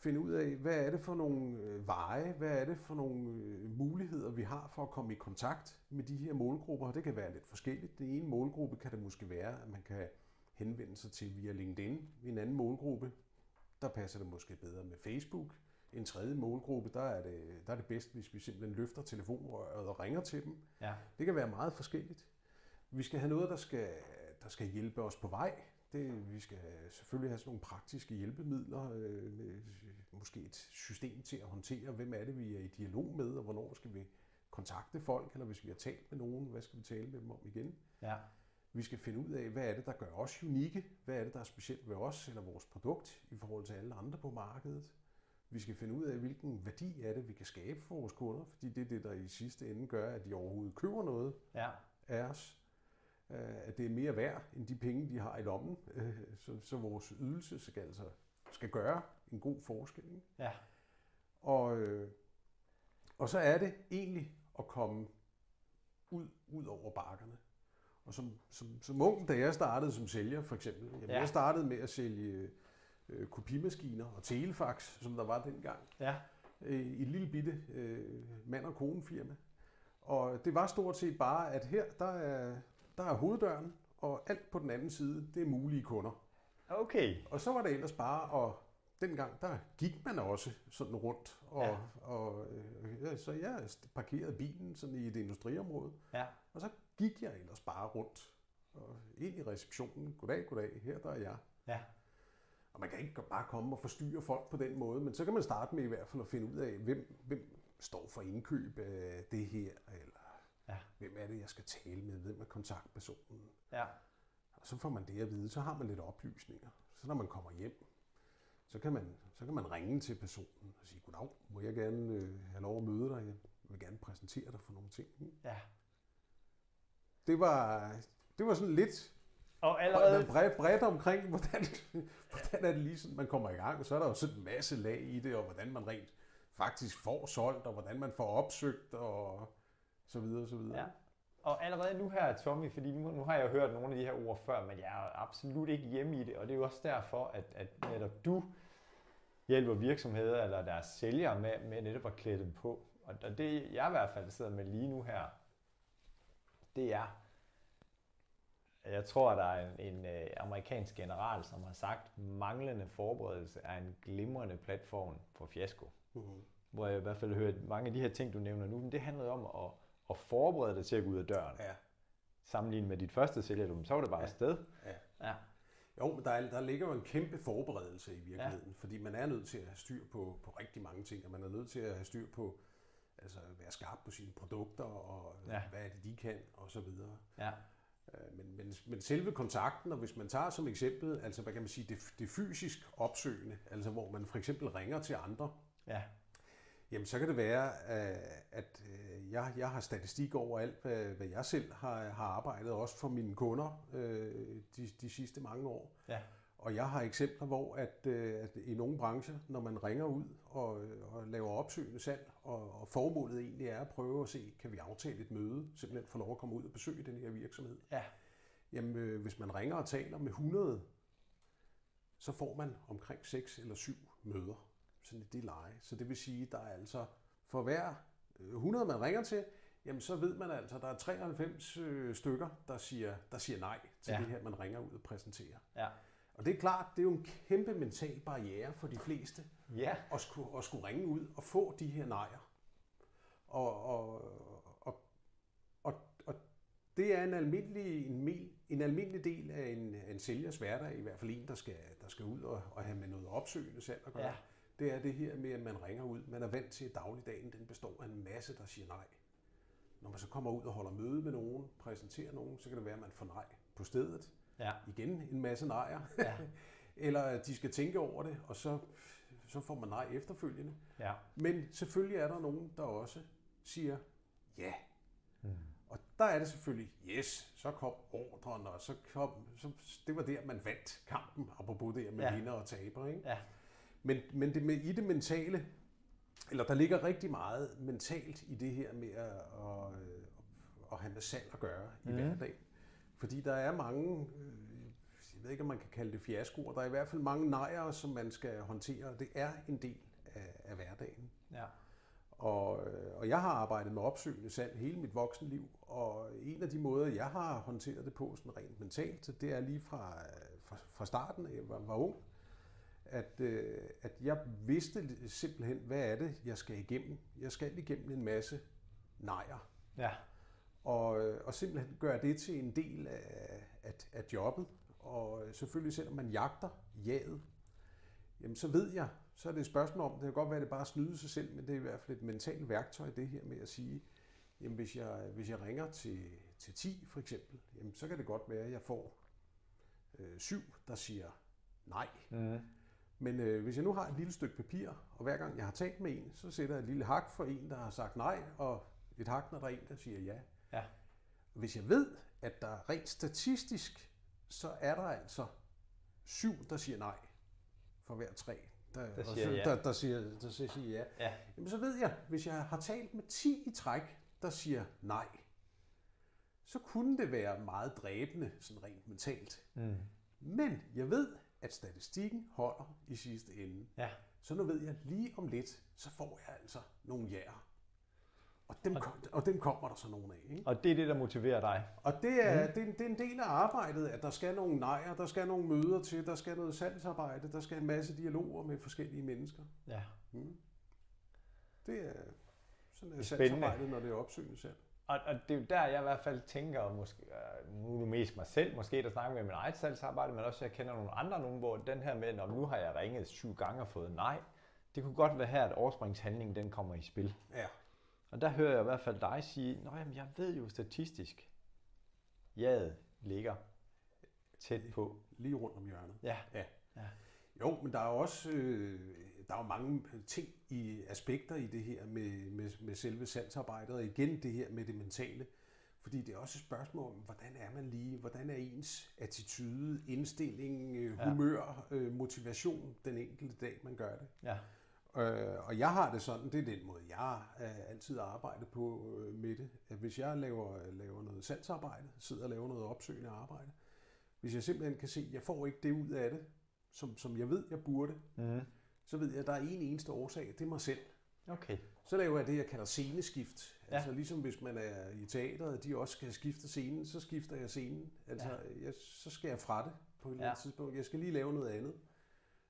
Finde ud af, hvad er det for nogle øh, veje, hvad er det for nogle øh, muligheder, vi har for at komme i kontakt med de her målgrupper. Det kan være lidt forskelligt. Det ene målgruppe kan det måske være, at man kan henvende sig til via LinkedIn. En anden målgruppe, der passer det måske bedre med Facebook. En tredje målgruppe, der er det, der er det bedst, hvis vi simpelthen løfter telefonrøret og ringer til dem. Ja. Det kan være meget forskelligt. Vi skal have noget, der skal, der skal hjælpe os på vej. Det, vi skal selvfølgelig have sådan nogle praktiske hjælpemidler, øh, med måske et system til at håndtere, hvem er det, vi er i dialog med, og hvornår skal vi kontakte folk, eller hvis vi har talt med nogen, hvad skal vi tale med dem om igen. Ja. Vi skal finde ud af, hvad er det, der gør os unikke? Hvad er det, der er specielt ved os eller vores produkt i forhold til alle andre på markedet? Vi skal finde ud af, hvilken værdi er det, vi kan skabe for vores kunder, fordi det er det, der i sidste ende gør, at de overhovedet køber noget ja. af os. Øh, at det er mere værd end de penge, de har i lommen. Øh, så, så vores ydelse skal altså skal gøre en god forskel. Ikke? Ja. Og, øh, og så er det egentlig at komme ud, ud over bakkerne. Og som, som, som ung, da jeg startede som sælger for eksempel, jamen, ja. jeg startede med at sælge øh, kopimaskiner og telefax, som der var dengang, ja. øh, i et lille bitte øh, mand- og konefirma. Og det var stort set bare, at her der er, der er hoveddøren, og alt på den anden side, det er mulige kunder. Okay. Og så var det ellers bare, og dengang, der gik man også sådan rundt. Og, ja. og, øh, så jeg parkerede bilen sådan i et industriområde. Ja. Og så gik jeg ellers bare rundt og ind i receptionen. Goddag, goddag, her der er jeg. Ja. Og man kan ikke bare komme og forstyrre folk på den måde, men så kan man starte med i hvert fald at finde ud af, hvem, hvem står for indkøb af det her, eller ja. hvem er det, jeg skal tale med, hvem er kontaktpersonen. Ja. Og så får man det at vide, så har man lidt oplysninger. Så når man kommer hjem, så kan man, så kan man ringe til personen og sige, goddag, må jeg gerne øh, have lov at møde dig? Jeg vil gerne præsentere dig for nogle ting. Ja det var, det var sådan lidt og allerede... bredt, bredt omkring, hvordan, hvordan er det lige sådan, man kommer i gang. Og så er der jo sådan en masse lag i det, og hvordan man rent faktisk får solgt, og hvordan man får opsøgt, og så videre, og så videre. Ja. Og allerede nu her, Tommy, fordi nu, nu har jeg hørt nogle af de her ord før, men jeg er absolut ikke hjemme i det, og det er jo også derfor, at, at netop du hjælper virksomheder eller deres sælgere med, med netop at klæde dem på. Og det jeg i hvert fald sidder med lige nu her, det er, jeg tror, der er en, en uh, amerikansk general, som har sagt, manglende forberedelse er en glimrende platform for fiasko. Mm-hmm. Hvor jeg i hvert fald hørt mange af de her ting, du nævner nu, men det handlede om at, at forberede dig til at gå ud af døren. Ja. Sammenlignet med dit første sælgerdom, så var det bare ja. afsted. Ja. ja. Jo, men der, der ligger jo en kæmpe forberedelse i virkeligheden, ja. fordi man er nødt til at have styr på, på rigtig mange ting, og man er nødt til at have styr på, altså være skarp på sine produkter, og ja. hvad er det, de kan, og så videre. Ja. Øh, men, men, men selve kontakten, og hvis man tager som eksempel, altså hvad kan man sige, det, det fysisk opsøgende, altså hvor man for eksempel ringer til andre, ja. Jamen, så kan det være, øh, at øh, jeg, jeg har statistik over alt, hvad, jeg selv har, har arbejdet, også for mine kunder øh, de, de sidste mange år. Ja. Og jeg har eksempler, hvor at, at i nogle brancher, når man ringer ud og, og laver opsøgende salg, og, og formålet egentlig er at prøve at se, kan vi aftale et møde, simpelthen få lov at komme ud og besøge den her virksomhed. Ja. Jamen, hvis man ringer og taler med 100, så får man omkring 6 eller 7 møder, sådan det leje. Så det vil sige, der er altså for hver øh, 100, man ringer til, jamen så ved man altså, at der er 93 øh, stykker, der siger, der siger nej til Ja. det her, man ringer ud og præsenterer. Ja. Og det er klart, det er jo en kæmpe mental barriere for de fleste Ja. at skulle, at skulle ringe ud og få de her nejer. Og, og, og, og, og det er en almindelig, en, en almindelig del af en, en sælgers hverdag, i hvert fald en, der skal, der skal ud og, og have med noget opsøgende salg at gøre. Ja. Det er det her med, at man ringer ud. Man er vant til, at dagligdagen den består af en masse, der siger nej. Når man så kommer ud og holder møde med nogen, præsenterer nogen, så kan det være, at man får nej på stedet. Ja. Igen en masse nejer. Ja. Eller at de skal tænke over det, og så, så får man nej efterfølgende. Ja. Men selvfølgelig er der nogen, der også siger ja. Mm. Og der er det selvfølgelig, yes, så kom ordren, og så kom, så, det var der, man vandt kampen, apropos det med ja. vinder og taber. Ikke? Ja. Men, men det med, i det mentale, eller der ligger rigtig meget mentalt i det her med at, at, at have med salg at gøre i mm. hverdagen. Fordi der er mange, øh, jeg ved ikke, om man kan kalde det fiaskoer, der er i hvert fald mange nejer, som man skal håndtere, det er en del af, af hverdagen. Ja. Og, øh, og jeg har arbejdet med opsøgende salg hele mit voksenliv, og en af de måder, jeg har håndteret det på sådan rent mentalt, det er lige fra, øh, fra, fra starten, jeg var, var ung, at, øh, at jeg vidste simpelthen, hvad er det, jeg skal igennem. Jeg skal igennem en masse nejer, Ja. og, øh, og simpelthen gøre det til en del af, af, af jobbet. Og selvfølgelig, selvom man jagter jaget, jamen så ved jeg, så er det et spørgsmål om, det kan godt være, at det bare snyder sig selv, men det er i hvert fald et mentalt værktøj, det her med at sige, jamen hvis jeg, hvis jeg ringer til, til 10 for eksempel, jamen så kan det godt være, at jeg får øh, syv, der siger nej. Mm. Men øh, hvis jeg nu har et lille stykke papir, og hver gang jeg har talt med en, så sætter jeg et lille hak for en, der har sagt nej, og et hak, når der er en, der siger ja. Ja. Hvis jeg ved, at der rent statistisk, så er der altså syv, der siger nej, for hver tre, der, Der siger ja. der, der, siger, der siger, siger ja. Ja. Jamen så ved jeg, hvis jeg har talt med 10 i træk, der siger nej, så kunne det være meget dræbende, sådan rent mentalt. Mm. Men jeg ved, at statistikken holder i sidste ende. Ja. Så nu ved jeg, lige om lidt, så får jeg altså nogle jæger. Og dem, kom, og dem kommer der så nogle af. Ikke? Og det er det, der motiverer dig. Og det er, mm. det, er, en- det er en del af arbejdet, at der skal nogle nejer, der skal nogle møder til, der skal noget salgsarbejde, der skal en masse dialoger med forskellige mennesker. Ja. Mm. Det er sådan er salgsarbejdet, når det er opsøgende salg. Og, og det er jo der, jeg i hvert fald tænker, måske, øh, nu er det mest mig selv, måske der snakker med min eget salgsarbejde, men også jeg kender nogle andre, nogen, hvor den her med, om nu har jeg ringet syv gange og fået nej, det kunne godt være her, at overspringshandlingen den kommer i spil. Ja. Og der hører jeg i hvert fald dig sige, Nå, jamen, jeg ved jo statistisk, jaget ligger tæt på. Lige rundt om hjørnet. Ja. Ja. Ja. Jo, men der er jo også øh, der er jo mange ting i aspekter i det her med, med, med selve salgsarbejdet, og igen det her med det mentale. Fordi det er også et spørgsmål om, hvordan er man lige, hvordan er ens attitude, indstilling, øh, Ja. humør, øh, motivation den enkelte dag, man gør det. Ja. Øh, og jeg har det sådan, det er den måde, jeg øh, altid arbejder på øh, med det. At hvis jeg laver, laver noget salgsarbejde, sidder og laver noget opsøgende arbejde, hvis jeg simpelthen kan se, at jeg får ikke det ud af det, som, som jeg ved, jeg burde, Mm. så ved jeg, at der er en eneste årsag, det er mig selv. Okay. Så laver jeg det, jeg kalder sceneskift. Ja. Ja. Altså ligesom hvis man er i teateret, de også skal skifte scenen, så skifter jeg scenen. Altså ja. jeg, så skal jeg fra det på et eller andet Ja. tidspunkt. Jeg skal lige lave noget andet.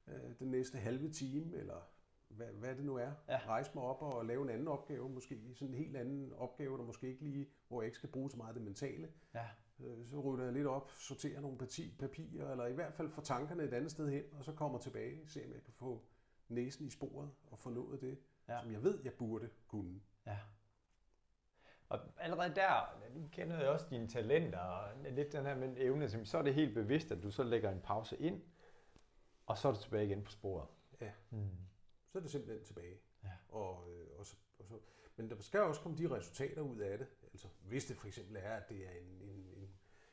Øh, den næste halve time, eller hvad, hvad det nu er. Ja. Rejse mig op og lave en anden opgave måske. Sådan en helt anden opgave, der måske ikke lige, hvor jeg ikke skal bruge så meget det mentale. Ja. Øh, Så rydder jeg lidt op, sorterer nogle parti, papirer, eller i hvert fald får tankerne et andet sted hen, og så kommer tilbage, se om jeg kan få næsen i sporet og få nået det, Ja. som jeg ved, jeg burde kunne. Ja. Og allerede der, nu kender jeg også dine talenter, og lidt den her med evne, så er det helt bevidst, at du så lægger en pause ind, og så er du tilbage igen på sporet. Ja. Mm. Så er det simpelthen tilbage. Ja. Ja. Og, øh, og, så, og så, men der skal også komme de resultater ud af det. Altså, hvis det for eksempel er, at det er en, en,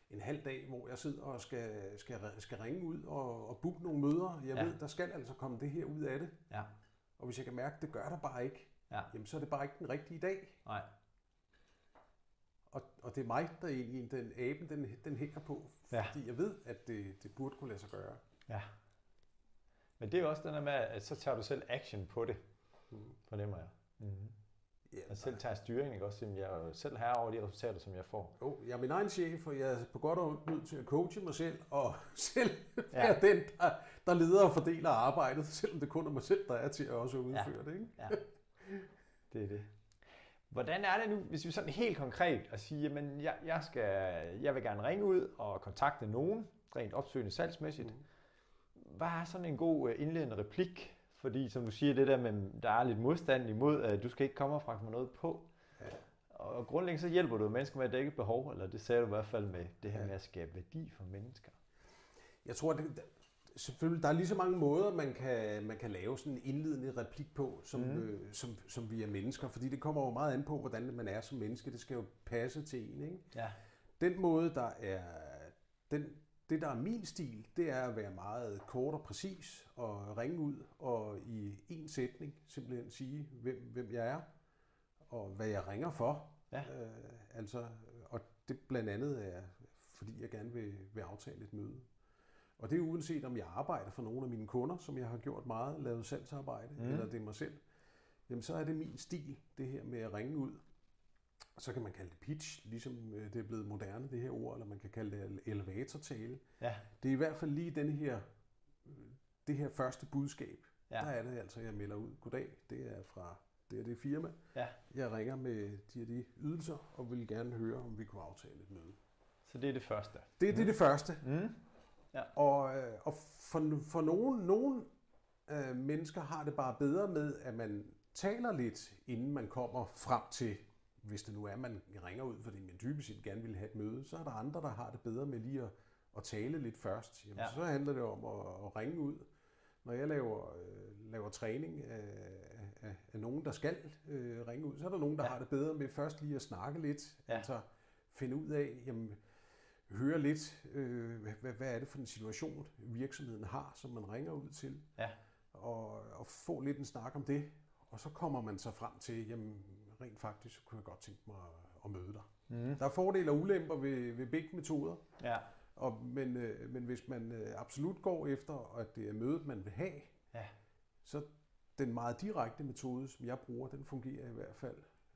en, halv dag, hvor jeg sidder og skal, skal, skal ringe ud og, og booke nogle møder. Jeg ja. ved, der skal altså komme det her ud af det. Ja. Og hvis jeg kan mærke, at det gør der bare ikke, Ja. jamen så er det bare ikke den rigtige dag. Nej. Og, og det er mig, der egentlig, den aben, den, den hænger på, Ja. fordi jeg ved, at det, det burde kunne lade sig gøre. Ja. Men det er jo også den der med, at så tager du selv action på det, Mm. fornemmer jeg. Mm-hmm. Ja, Jeg selv tager styringen, ikke også? Jeg er selv her over de resultater, som jeg får. Jo, jeg er min egen chef, og jeg er på godt og ondt nødt til at coache mig selv, og selv Ja. være den, der, der leder og fordeler arbejdet, selvom det kun er mig selv, der er til at også udføre det. Ikke? Ja. Det er det. Hvordan er det nu, hvis vi sådan helt konkret at sige, jamen jeg, jeg, skal, jeg vil gerne ringe ud og kontakte nogen, rent opsøgende salgsmæssigt. Mm. Hvad er sådan en god øh, indledende replik? Fordi som du siger, det der med, der er lidt modstand imod, at du skal ikke komme og fragte mig noget på. Ja. Og grundlæggende så hjælper du mennesker med at dække behov, eller det sagde du i hvert fald med det her Ja. med at skabe værdi for mennesker. Jeg tror, det, selvfølgelig, der er lige så mange måder, man kan, man kan lave sådan en indledende replik på, som, mm. øh, som, som vi er mennesker, fordi det kommer jo meget an på, hvordan man er som menneske. Det skal jo passe til en. Ikke? Ja. Den måde, der er... Den, det, der er min stil, det er at være meget kort og præcis og ringe ud og i en sætning simpelthen sige, hvem, hvem jeg er og hvad jeg ringer for. Ja. Øh, altså, og det blandt andet er, fordi jeg gerne vil, vil aftale et møde. Og det er uanset om jeg arbejder for nogle af mine kunder, som jeg har gjort meget, lavet salgsarbejde, Mm. eller det er mig selv, jamen så er det min stil, det her med at ringe ud. Så kan man kalde det pitch, ligesom øh, det er blevet moderne, det her ord, eller man kan kalde det elevatortale. Ja. Det er i hvert fald lige den her, øh, det her første budskab. Ja. Ja. Der er det altså, jeg melder ud. Goddag, det er fra det er det firma. Ja. Jeg ringer med de og de ydelser, og vil gerne høre, om vi kunne aftale et møde. Så det er det første. Det, det er det første. Mm. Og, øh, og for, for nogle, nogle øh, mennesker har det bare bedre med, at man taler lidt, inden man kommer frem til, hvis det nu er, man ringer ud, fordi man typisk set gerne vil have et møde, så er der andre, der har det bedre med lige at, at tale lidt først. Jamen, Ja. Så handler det om at, at ringe ud. Når jeg laver, øh, laver træning af, af, af nogen, der skal øh, ringe ud, så er der nogen, der Ja. har det bedre med først lige at snakke lidt, Ja. altså finde ud af, jamen, høre lidt, øh, hvad, hvad- hvad er det for en situation, virksomheden har, som man ringer ud til, Ja. og, og få lidt en snak om det, og så kommer man så frem til, jamen rent faktisk, kunne jeg godt tænke mig at- møde dig. Mm. Der er fordele og ulemper ved, ved begge metoder, Ja. og, men, øh, men hvis man øh, absolut går efter, at det er mødet, man vil have, Ja. så den meget direkte metode, som jeg bruger, den fungerer i hvert fald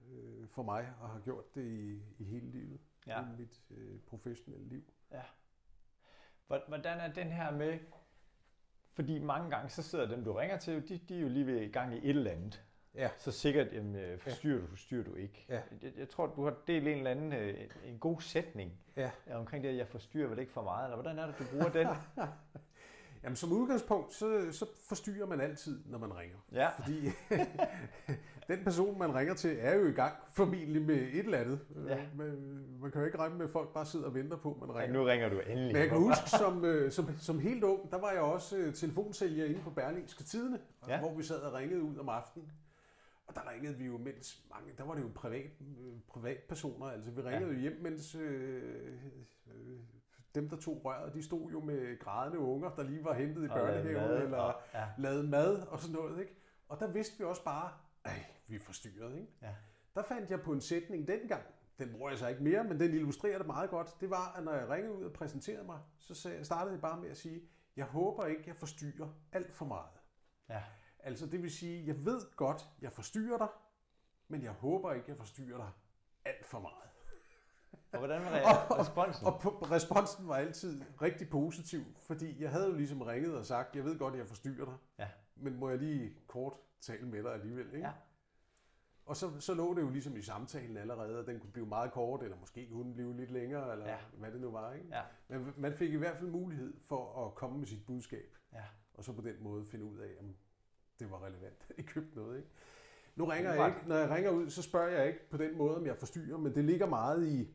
øh, for mig, og har gjort det i, i hele livet, Ja. i mit øh, professionelle liv. Ja. Hvor- Hvordan er den her med, fordi mange gange så sidder dem, du ringer til, de, de er jo lige ved i gang i et eller andet. Ja. Så sikkert, jamen, øh, forstyrrer du, forstyrrer du ikke. Ja. Jeg, jeg tror, du har delt en eller anden øh, en god sætning Ja. omkring det, at jeg forstyrrer vel ikke for meget, eller hvordan er det, du bruger den? Jamen som udgangspunkt, så, så forstyrrer man altid, når man ringer. Ja. Fordi den person, man ringer til, er jo i gang formentlig med et eller andet. Ja. Man, man kan jo ikke regne med, at folk bare sidder og venter på, at man Ja, ringer. nu ringer du endelig. Men jeg kan huske, som, øh, som, som helt ung, der var jeg også øh, telefonsælger inde på Berlingske Tidene, Ja. ja. hvor vi sad og ringede ud om aftenen. Og der ringede vi jo, mens mange, der var det jo privat, øh, privatpersoner, altså vi ringede Ja. jo hjem, mens øh, øh, dem, der tog røret, de stod jo med grædende unger, der lige var hentet i lavede børnehaven, eller og- ja. lavet mad og sådan noget, ikke? Og der vidste vi også bare, ej, vi er forstyrret, ikke? Ja. Der fandt jeg på en sætning dengang, den bruger jeg så ikke mere, men den illustrerer det meget godt. Det var, at når jeg ringede ud og præsenterede mig, så startede jeg bare med at sige, jeg håber ikke, jeg forstyrrer alt for meget. Ja. Altså det vil sige, jeg ved godt, jeg forstyrrer dig, men jeg håber ikke, jeg forstyrrer dig alt for meget. Og hvordan var Og- responsen? Og på, responsen var altid rigtig positiv, fordi jeg havde jo ligesom ringet og sagt, jeg ved godt, jeg forstyrrer dig, Ja. men må jeg lige kort tale med dig alligevel, ikke? Ja. Og så, så lå det jo ligesom i samtalen allerede, at den kunne blive meget kort, eller måske kunne den blive lidt længere, eller ja. hvad det nu var, ikke? Ja. Men man fik i hvert fald mulighed for at komme med sit budskab, Ja. og så på den måde finde ud af, om det var relevant, at I købte noget, ikke? Nu ringer jeg ikke, når jeg ringer ud, så spørger jeg ikke på den måde, om jeg forstyrrer, men det ligger meget i,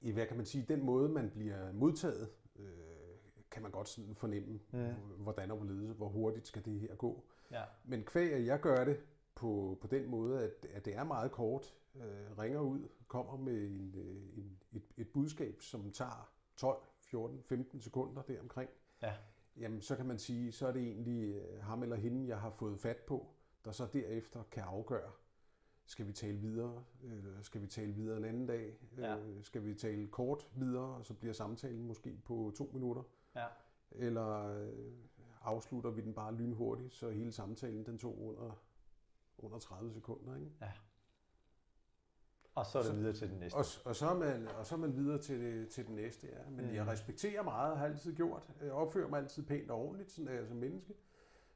i hvad kan man sige, den måde, man bliver modtaget, øh, kan man godt sådan fornemme, Mm. mm. hvordan og hvorledes, hvor hurtigt skal det her gå. Ja. Men kvæg, at jeg gør det på, på den måde, at, at det er meget kort. Øh, ringer ud, kommer med en, øh, en, et, et budskab, som tager 12, 14, 15 sekunder deromkring. Ja. Jamen, så kan man sige, så er det egentlig øh, ham eller hende, jeg har fået fat på, der så derefter kan afgøre, skal vi tale videre, eller skal vi tale videre en anden dag, Ja. øh, skal vi tale kort videre, og så bliver samtalen måske på to minutter, Ja. eller øh, afslutter vi den bare lynhurtigt, så hele samtalen den tog under, under 30 sekunder. Ikke? Og så er det Så- videre til den næste. Og, og, så er man, og så er man videre til, til den næste, ja. Men Mm. jeg respekterer meget, har altid gjort. Jeg opfører mig altid pænt og ordentligt, sådan er jeg som menneske.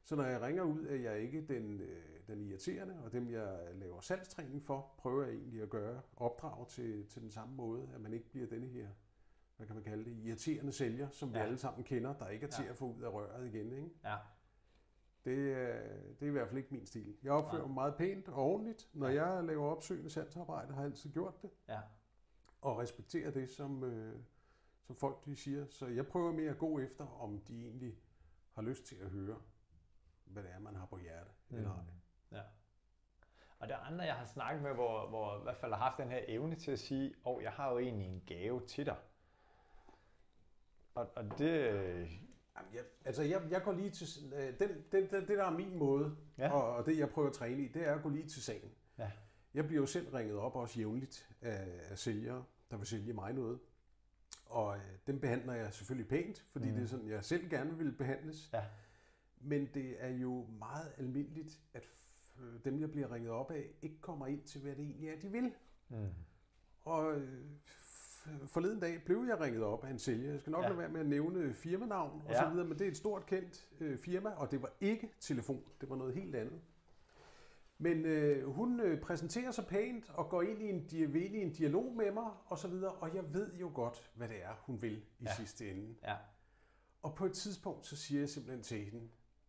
Så når jeg ringer ud, er jeg ikke den, øh, den irriterende, og dem jeg laver salgstræning for, prøver jeg egentlig at gøre opdrag til, til den samme måde, at man ikke bliver denne her, hvad kan man kalde det, irriterende sælger, som vi Ja. alle sammen kender, der ikke er til Ja. at få ud af røret igen. Ikke? Ja. Det, er- det er i hvert fald ikke min stil. Jeg opfører Nej. mig meget pænt og ordentligt. Når Ja. jeg laver opsøgende salgsarbejde, har jeg altid gjort det Ja. og respektere det, som, øh, som folk de siger. Så jeg prøver mere at gå efter, om de egentlig har lyst til at høre, hvad det er, man har på hjerte. Mm. Eller ej. Ja. Og der er andre, jeg har snakket med, hvor, hvor i hvert fald har haft den her evne til at sige, åh, oh, jeg har jo egentlig en gave til dig. Og, og det... Jamen, jeg, altså, jeg, jeg går lige til... Øh, den, den, den, det, der er min måde, Ja. og, og det, jeg prøver at træne i, det er at gå lige til sagen. Ja. Jeg bliver jo selv ringet op også jævnligt af, af sælgere, der vil sælge mig noget. Og øh, dem behandler jeg selvfølgelig pænt, fordi Mm. det er sådan, jeg selv gerne vil behandles. Ja. Men det er jo meget almindeligt, at øh, dem, jeg bliver ringet op af, ikke kommer ind til, hvad det egentlig er, de vil. Mm. Og øh, forleden dag blev jeg ringet op af en sælger. Jeg skal nok Ja. lade være med at nævne firmanavn og Ja. så videre, men det er et stort kendt øh, firma, og det var ikke telefon. Det var noget helt andet. Men øh, hun øh, præsenterer sig pænt og går ind i en, i en dialog med mig og så videre, og jeg ved jo godt, hvad det er, hun vil i ja. sidste ende. Ja. Og på et tidspunkt, så siger jeg simpelthen til hende,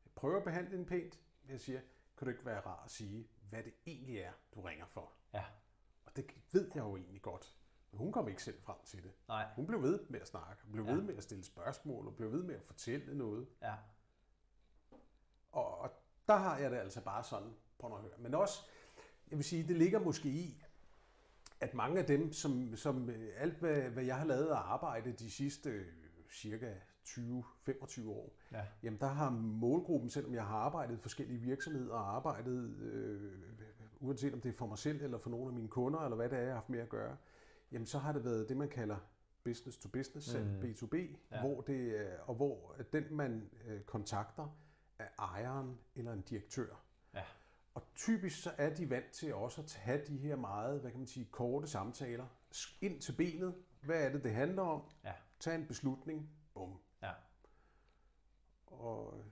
jeg prøver at behandle hende pænt, men jeg siger, kan du ikke være rar at sige, hvad det egentlig er, du ringer for? Ja. Og det ved jeg jo egentlig godt. Men hun kom ikke selv frem til det. Nej. Hun blev ved med at snakke, hun blev Ja. ja. ved med at stille spørgsmål, og blev ved med at fortælle noget. Ja. Og, og der har jeg det altså bare sådan, på at høre. Men også, jeg vil sige, det ligger måske i, at mange af dem, som, som øh, alt hvad, hvad jeg har lavet af arbejde de sidste øh, cirka 20-25 år, Ja. jamen der har målgruppen, selvom jeg har arbejdet i forskellige virksomheder og arbejdet, øh, uanset om det er for mig selv eller for nogle af mine kunder, eller hvad det er, jeg har haft med at gøre, jamen så har det været det, man kalder business to business Mm. mm. B2B, Ja. hvor det er, og hvor at den man øh, kontakter er ejeren eller en direktør. Ja. Og typisk så er de vant til også at have de her meget, hvad kan man sige, korte samtaler ind til benet. Hvad er det, det handler om? Ja. Tag en beslutning. Bum. Ja. Og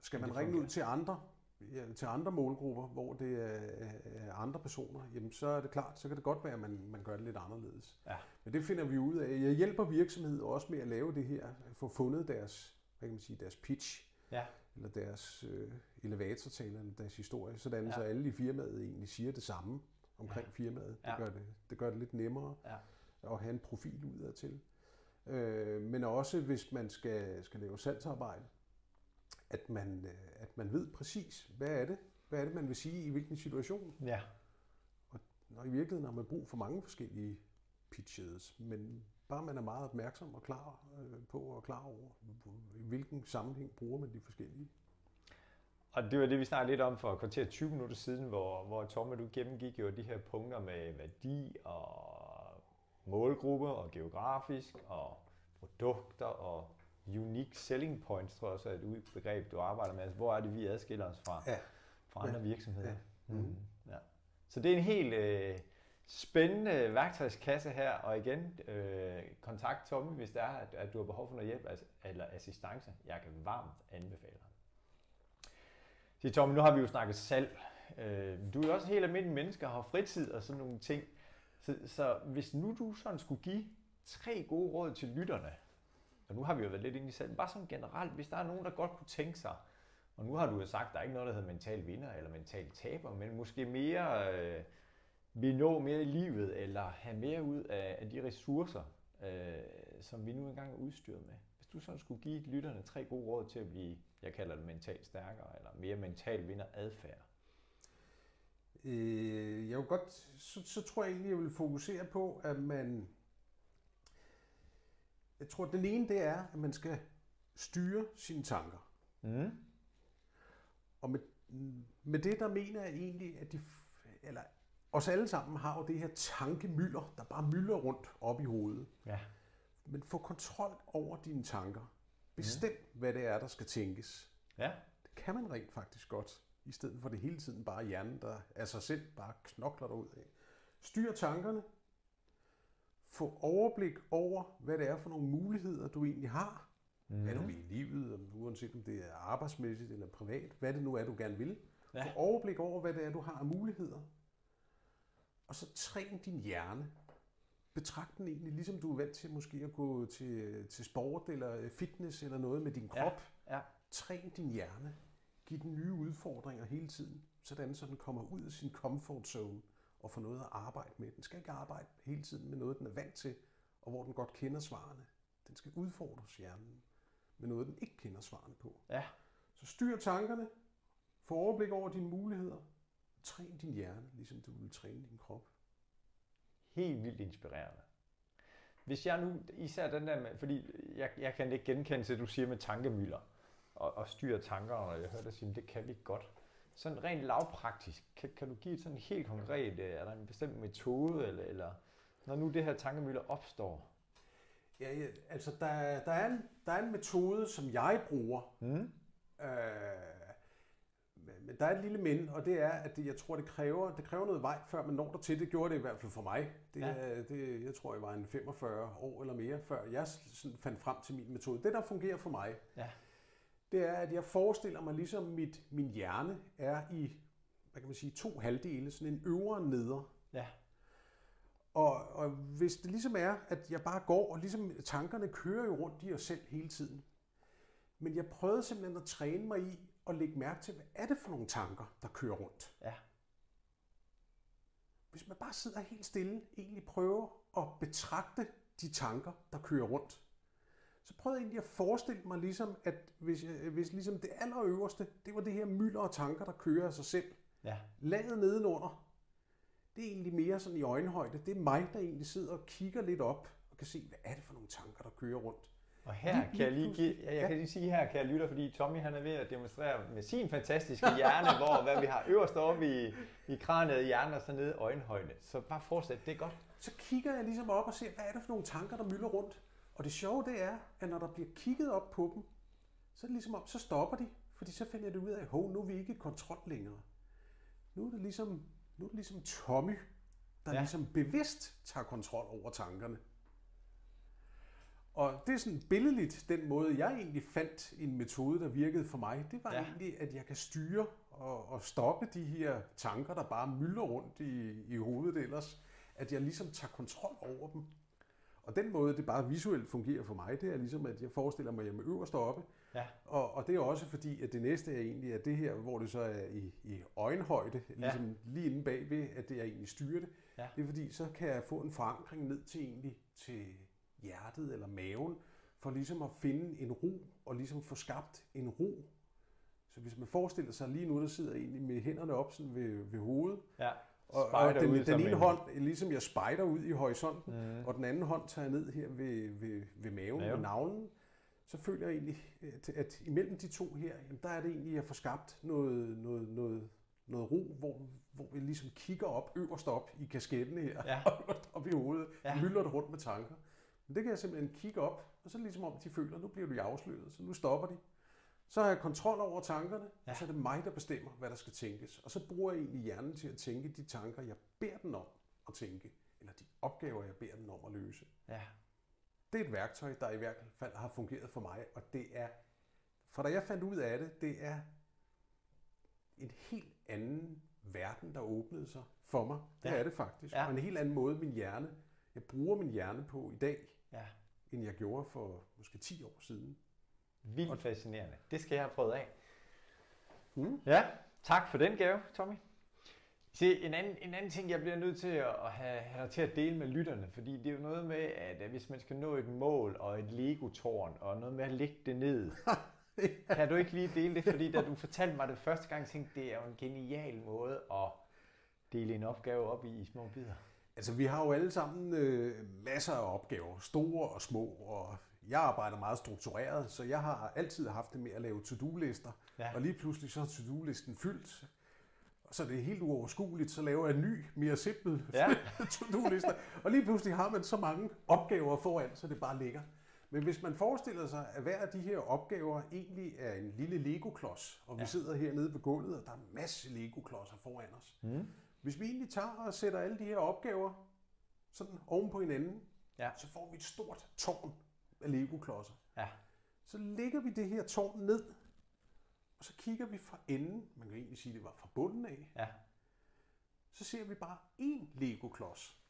skal man ringe ud til andre, ja, til andre målgrupper, hvor det er, andre personer, jamen så er det klart, så kan det godt være, at man, man gør det lidt anderledes. Ja. Men det finder vi ud af. Jeg hjælper virksomheder også med at lave det her, få fundet deres, hvad kan man sige, deres pitch, Ja. eller deres øh, elevatortaler, eller deres historie, sådan Ja. så alle i firmaet egentlig siger det samme omkring Ja. firmaet. Det, Ja. gør det, det gør det lidt nemmere Ja. at have en profil udad til. Øh, men også hvis man skal, skal lave salgsarbejde, at man, øh, at man ved præcis, hvad er det, hvad er det, man vil sige i hvilken situation. Ja. Og i virkeligheden har man brug for mange forskellige pitches, men bare man er meget opmærksom og klar øh, på og klar over, i hvilken sammenhæng bruger man de forskellige. Og det var det, vi snakkede lidt om for kvarter 20 minutter siden, hvor, hvor Tom og du gennemgik jo de her punkter med værdi og målgruppe og geografisk og produkter og unique selling points, tror jeg også er et begreb, du arbejder med. Altså, hvor er det, vi adskiller os fra, Ja. fra andre Ja. virksomheder? Ja. Mm. Ja. Så det er en helt øh, spændende værktøjskasse her, og igen, øh, kontakt Tommy, hvis det er, at, at du har behov for noget hjælp altså, eller assistance. Jeg kan varmt anbefale ham. Så Tommy, nu har vi jo snakket salg. Øh, du er jo også en helt almindelig menneske og har fritid og sådan nogle ting. Så, så hvis nu du sådan skulle give tre gode råd til lytterne, og nu har vi jo været lidt inde i selv, bare sådan generelt, hvis der er nogen, der godt kunne tænke sig, og nu har du jo sagt, at der er ikke noget, der hedder mental vinder eller mental taber, men måske mere øh, vil nå mere i livet, eller have mere ud af, af de ressourcer, øh, som vi nu engang er udstyret med. Hvis du sådan skulle give lytterne tre gode råd til at blive, jeg kalder det mentalt stærkere, eller mere mental vinder adfærd. Øh, jeg vil godt, så, så tror jeg egentlig, jeg vil fokusere på, at man... Jeg tror, at den ene, det er, at man skal styre sine tanker. Mm. Og med, med det, der mener jeg egentlig, at de, eller os alle sammen har jo det her tankemylder, der bare mylder rundt op i hovedet. Ja. Men få kontrol over dine tanker. Bestem, mm. hvad det er, der skal tænkes. Ja. Det kan man rent faktisk godt, i stedet for det hele tiden bare hjernen, der af sig selv bare knokler derud af. Styr tankerne. Få overblik over, hvad det er for nogle muligheder, du egentlig har. Mm. Hvad du vil i livet, uanset om det er arbejdsmæssigt eller privat. Hvad det nu er, du gerne vil. Ja. Få overblik over, hvad det er, du har af muligheder. Og så træn din hjerne. Betragt den egentlig, ligesom du er vant til måske at gå til, til sport eller fitness eller noget med din krop. Ja. ja. Træn din hjerne. Giv den nye udfordringer hele tiden, sådan så den kommer ud af sin comfort zone og får noget at arbejde med. Den skal ikke arbejde hele tiden med noget, den er vant til, og hvor den godt kender svarene. Den skal udfordres hjernen med noget, den ikke kender svarene på. Ja. Så styr tankerne, få overblik over dine muligheder, træn din hjerne, ligesom du vil træne din krop. Helt vildt inspirerende. Hvis jeg nu, især den der med, fordi jeg, jeg kan ikke genkende til, at du siger med tankemøller og, og styre tanker, og jeg hørte dig sige, det kan vi godt. Sådan rent lavpraktisk, kan, kan du give et sådan helt konkret, øh, er der en bestemt metode, eller, eller når nu det her tankemøller opstår? Ja, ja altså der, der, er en, der er en metode, som jeg bruger, Mm. Øh, men- der er et lille men, og det er, at det, jeg tror, det kræver, det kræver noget vej, før man når der til. Det gjorde det i hvert fald for mig. Det, Ja. ja. det, jeg tror, jeg var en 45 år eller mere, før jeg sådan fandt frem til min metode. Det, der fungerer for mig, Ja. Det er, at jeg forestiller mig, ligesom mit, min hjerne er i, hvad kan man sige, to halvdele, sådan en øvre og nedre. Ja. Og, og hvis det ligesom er, at jeg bare går, og ligesom tankerne kører jo rundt i os selv hele tiden. Men jeg prøvede simpelthen at træne mig i at lægge mærke til, hvad er det for nogle tanker, der kører rundt. Ja. Hvis man bare sidder helt stille, egentlig prøver at betragte de tanker, der kører rundt. Så prøvede jeg egentlig at forestille mig ligesom, at hvis, jeg, hvis ligesom det allerøverste, det var det her mylder af tanker, der kører af sig selv. Ja. Laget nedenunder, det er egentlig mere sådan i øjenhøjde. Det er mig, der egentlig sidder og kigger lidt op og kan se, hvad er det for nogle tanker, der kører rundt. Og her Lige- kan jeg lige give, jeg, jeg kan lige sige her, kan jeg lytte, fordi Tommy han er ved at demonstrere med sin fantastiske hjerne, hvor hvad vi har øverst oppe i, i kraniet, hjernen og så nede i øjenhøjde. Så bare fortsæt, det er godt. Så kigger jeg ligesom op og ser, hvad er det for nogle tanker, der mylder rundt. Og det sjove det er, at når der bliver kigget op på dem, så er det ligesom om, så stopper de. Fordi så finder det ud af, hov, nu er vi ikke i kontrol længere. Nu er det ligesom, nu er det ligesom Tommy, der Ja. ligesom bevidst tager kontrol over tankerne. Og det er sådan billedligt, den måde, jeg egentlig fandt en metode, der virkede for mig, det var ja. egentlig, at jeg kan styre og, og stoppe de her tanker, der bare mylder rundt i, i hovedet ellers. At jeg ligesom tager kontrol over dem. Og den måde, det bare visuelt fungerer for mig, det er ligesom, at jeg forestiller mig, at jeg er øverst oppe. Ja. Og, og det er også fordi, at det næste er egentlig, at det her, hvor det så er i, i øjenhøjde, ligesom ja. lige inde bagved, at det er egentlig styrer det. Ja. Det er fordi, så kan jeg få en forankring ned til egentlig til hjertet eller maven, for ligesom at finde en ro, og ligesom få skabt en ro. Så hvis man forestiller sig lige nu, der sidder egentlig med hænderne op sådan ved, ved hovedet, Ja. Og, og den, ud den ene en- hånd, ligesom jeg spejder ud i horisonten, Mm. og den anden hånd tager jeg ned her ved, ved, ved maven, Maven. ved navlen, så føler jeg egentlig, at, at imellem de to her, jamen, der er det egentlig, at jeg får skabt noget, noget, noget, noget ro, hvor, hvor vi ligesom kigger op, øverst op i kasketten her, Ja. øverst op i hovedet, Ja. ja. mylder det rundt med tanker. Men det kan jeg simpelthen kigge op, og så er det ligesom om, de føler, nu bliver de afsløret, så nu stopper de. Så har jeg kontrol over tankerne, Ja. og så er det mig, der bestemmer, hvad der skal tænkes. Og så bruger jeg egentlig hjernen til at tænke de tanker, jeg beder den om at tænke, eller de opgaver, jeg beder den om at løse. Ja. Det er et værktøj, der i hvert fald har fungeret for mig, og det er, for da jeg fandt ud af det, det er en helt anden verden, der åbnede sig for mig. Det Ja. er det faktisk. Ja. Og en helt anden måde, min hjerne, jeg bruger min hjerne på i dag, Ja. end jeg gjorde for måske 10 år siden. Vildt fascinerende. Det skal jeg have prøvet af. Mm. Ja, tak for den gave, Tommy. Se, en anden, en anden ting, jeg bliver nødt til at have, have til at dele med lytterne, fordi det er jo noget med, at hvis man skal nå et mål og et Lego-tårn, og noget med at lægge det ned, kan du ikke lige dele det? Fordi da du fortalte mig det første gang, tænkte det er jo en genial måde at dele en opgave op i, i små bidder? Altså, vi har jo alle sammen øh, masser af opgaver, store og små, og jeg arbejder meget struktureret, så jeg har altid haft det med at lave to-do-lister, ja. og lige pludselig så er to-do-listen fyldt, så det er helt uoverskueligt, så laver jeg en ny, mere simpel ja. to-do-liste, og lige pludselig har man så mange opgaver foran, så det bare ligger. Men hvis man forestiller sig, at hver af de her opgaver egentlig er en lille Lego-klods, og vi ja. sidder hernede på gulvet, og der er en masse Lego-klodser foran os. Mm. Hvis vi egentlig tager og sætter alle de her opgaver sådan oven på hinanden, ja. så får vi et stort tårn af Lego-klodser. Ja. Så lægger vi det her tårn ned, og så kigger vi fra enden, man kan egentlig sige, det var fra bunden af, ja. så ser vi bare én Lego-klods.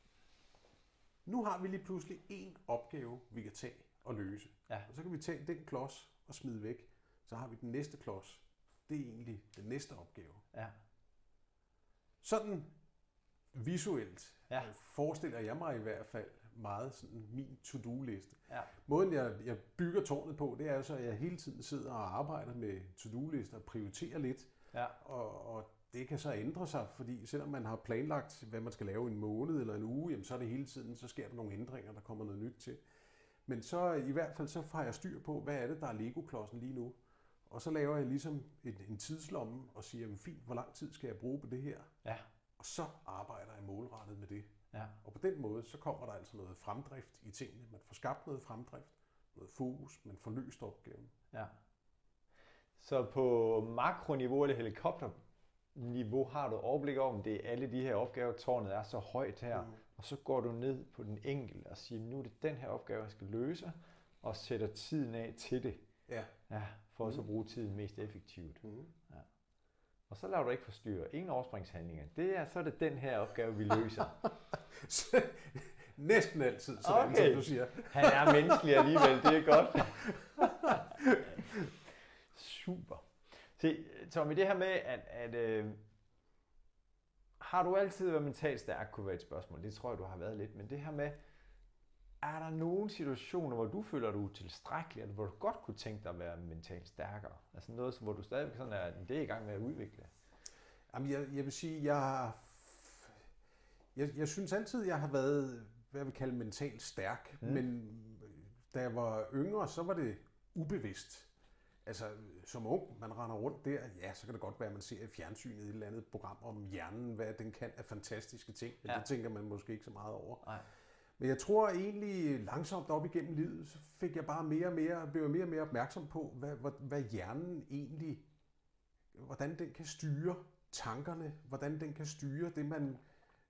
Nu har vi lige pludselig én opgave, vi kan tage og løse. Ja. Og så kan vi tage den klods og smide væk. Så har vi den næste klods. Det er egentlig den næste opgave. Ja. Sådan visuelt ja. forestiller jeg mig i hvert fald meget sådan min to-do-liste. Ja. Måden jeg, jeg bygger tårnet på, det er så, at jeg hele tiden sidder og arbejder med to-do-lister og prioriterer lidt. Ja. Og, og det kan så ændre sig, fordi selvom man har planlagt, hvad man skal lave en måned eller en uge, jamen så er det hele tiden, så sker der nogle ændringer, der kommer noget nyt til. Men så i hvert fald, så har jeg styr på, hvad er det, der er Lego-klodsen lige nu. Og så laver jeg ligesom en, en tidslomme og siger, jamen, fint, hvor lang tid skal jeg bruge på det her? Ja. Og så arbejder jeg målrettet med det. Ja. Og på den måde, så kommer der altså noget fremdrift i tingene. Man får skabt noget fremdrift, noget fokus, man får løst opgaven. Ja. Så på makroniveau eller helikopterniveau har du overblik over, om det er alle de her opgaver, tårnet er så højt her, mm. og så går du ned på den enkelte og siger, nu er det den her opgave, jeg skal løse, og sætter tiden af til det. Ja. ja for mm. så at bruge tiden mest effektivt. Mm. Og så laver du ikke forstyrre. Ingen overspringshandlinger. Det er, så er det den her opgave, vi løser. Næsten altid, sådan, okay. som du siger. Han er menneskelig alligevel, det er godt. Super. Se, Tommy, det her med, at, at øh, har du altid været mentalt stærk, kunne være et spørgsmål. Det tror jeg, du har været lidt. Men det her med, er der nogle situationer, hvor du føler, du er tilstrækkelig, eller hvor du godt kunne tænke dig at være mentalt stærkere? Altså noget, hvor du stadigvæk sådan er, det er i gang med at udvikle? Jamen, jeg, jeg vil sige, jeg, jeg, jeg synes altid, jeg har været, hvad jeg vil kalde mentalt stærk, mm. men da jeg var yngre, så var det ubevidst. Altså, som ung, man render rundt der, ja, så kan det godt være, at man ser i fjernsynet et eller andet program om hjernen, hvad den kan af fantastiske ting, men ja. det tænker man måske ikke så meget over. Nej. Men jeg tror egentlig langsomt op igennem livet, så fik jeg bare mere og mere, blev mere og mere opmærksom på, hvad, hvad, hvad hjernen egentlig, hvordan den kan styre tankerne, hvordan den kan styre det, man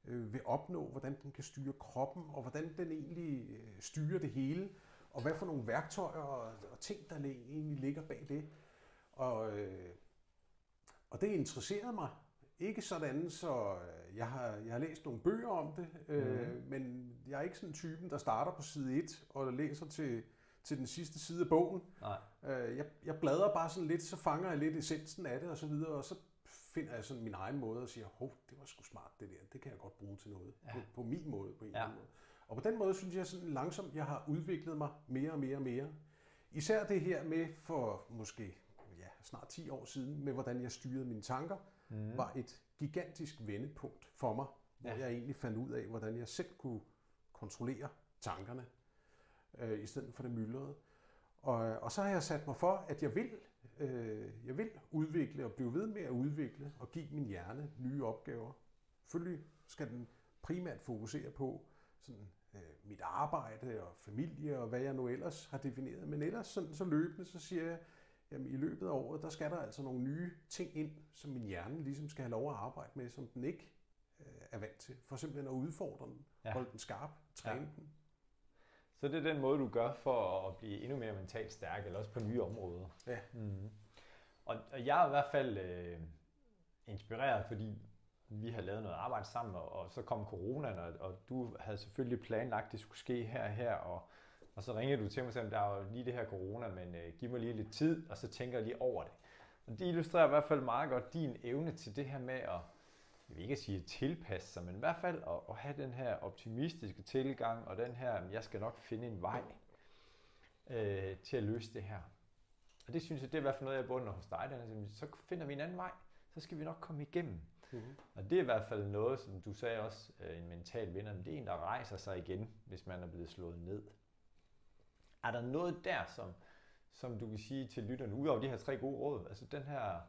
øh, vil opnå, hvordan den kan styre kroppen, og hvordan den egentlig øh, styrer det hele, og hvad for nogle værktøjer og, og ting, der egentlig ligger bag det. Og, øh, og det interesserede mig ikke sådan, så øh, jeg har, jeg har læst nogle bøger om det, øh, mm. men jeg er ikke sådan en typen, der starter på side 1 og læser til, til den sidste side af bogen. Nej. Øh, jeg, jeg bladrer bare sådan lidt, så fanger jeg lidt essensen af det og så videre, og så finder jeg sådan min egen måde og siger, hov, det var sgu smart det der, det kan jeg godt bruge til noget, ja. på, på min måde, på en ja. måde. Og på den måde synes jeg sådan langsomt, jeg har udviklet mig mere og mere og mere. Især det her med for måske ja, snart 10 år siden, med hvordan jeg styrede mine tanker, mm. var et gigantisk vendepunkt for mig, hvor ja. jeg egentlig fandt ud af, hvordan jeg selv kunne kontrollere tankerne, øh, i stedet for det myldrede. Og, og så har jeg sat mig for, at jeg vil, øh, jeg vil udvikle og blive ved med at udvikle og give min hjerne nye opgaver. Selvfølgelig skal den primært fokusere på sådan, øh, mit arbejde og familie og hvad jeg nu ellers har defineret. Men ellers sådan, så løbende, så siger jeg, jamen i løbet af året, der skal der altså nogle nye ting ind, som min hjerne ligesom skal have lov at arbejde med, som den ikke øh, er vant til. For simpelthen at udfordre den, ja. holde den skarp, træne ja. den. Så det er den måde, du gør for at blive endnu mere mentalt stærk, eller også på nye områder. Ja. Mm. Og, og jeg er i hvert fald øh, inspireret, fordi vi har lavet noget arbejde sammen, og, og så kom coronaen, og, og du havde selvfølgelig planlagt, at det skulle ske her og her, og og så ringer du til mig og siger, der er jo lige det her corona, men øh, giv mig lige lidt tid, og så tænker jeg lige over det. Og det illustrerer i hvert fald meget godt din evne til det her med at, jeg vil ikke sige tilpasse sig, men i hvert fald at, at have den her optimistiske tilgang, og den her, jeg skal nok finde en vej øh, til at løse det her. Og det synes jeg, det er i hvert fald noget, jeg bunder hos dig. Den, så finder vi en anden vej, så skal vi nok komme igennem. Mm-hmm. Og det er i hvert fald noget, som du sagde også, øh, en mental vinder, det er en, der rejser sig igen, hvis man er blevet slået ned. Er der noget der, som, som du vil sige til lytterne, udover de her tre gode råd, altså den her,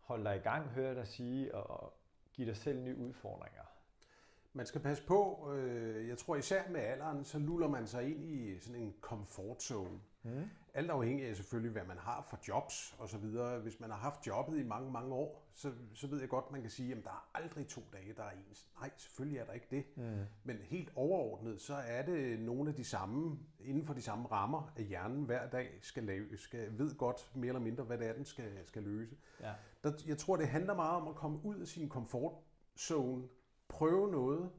hold dig i gang, hør dig sige, og give dig selv nye udfordringer? Man skal passe på, øh, jeg tror især med alderen, så luller man sig ind i sådan en comfort zone. Mm. Alt afhængig af selvfølgelig, hvad man har for jobs og så videre. Hvis man har haft jobbet i mange, mange år, så, så ved jeg godt, man kan sige, at der er aldrig to dage, der er ens. Nej, selvfølgelig er der ikke det. Mm. Men helt overordnet, så er det nogle af de samme, inden for de samme rammer, at hjernen hver dag skal, lave, skal ved godt mere eller mindre, hvad det er, den skal, skal løse. Ja. Der, jeg tror, det handler meget om at komme ud af sin comfort zone, prøve noget,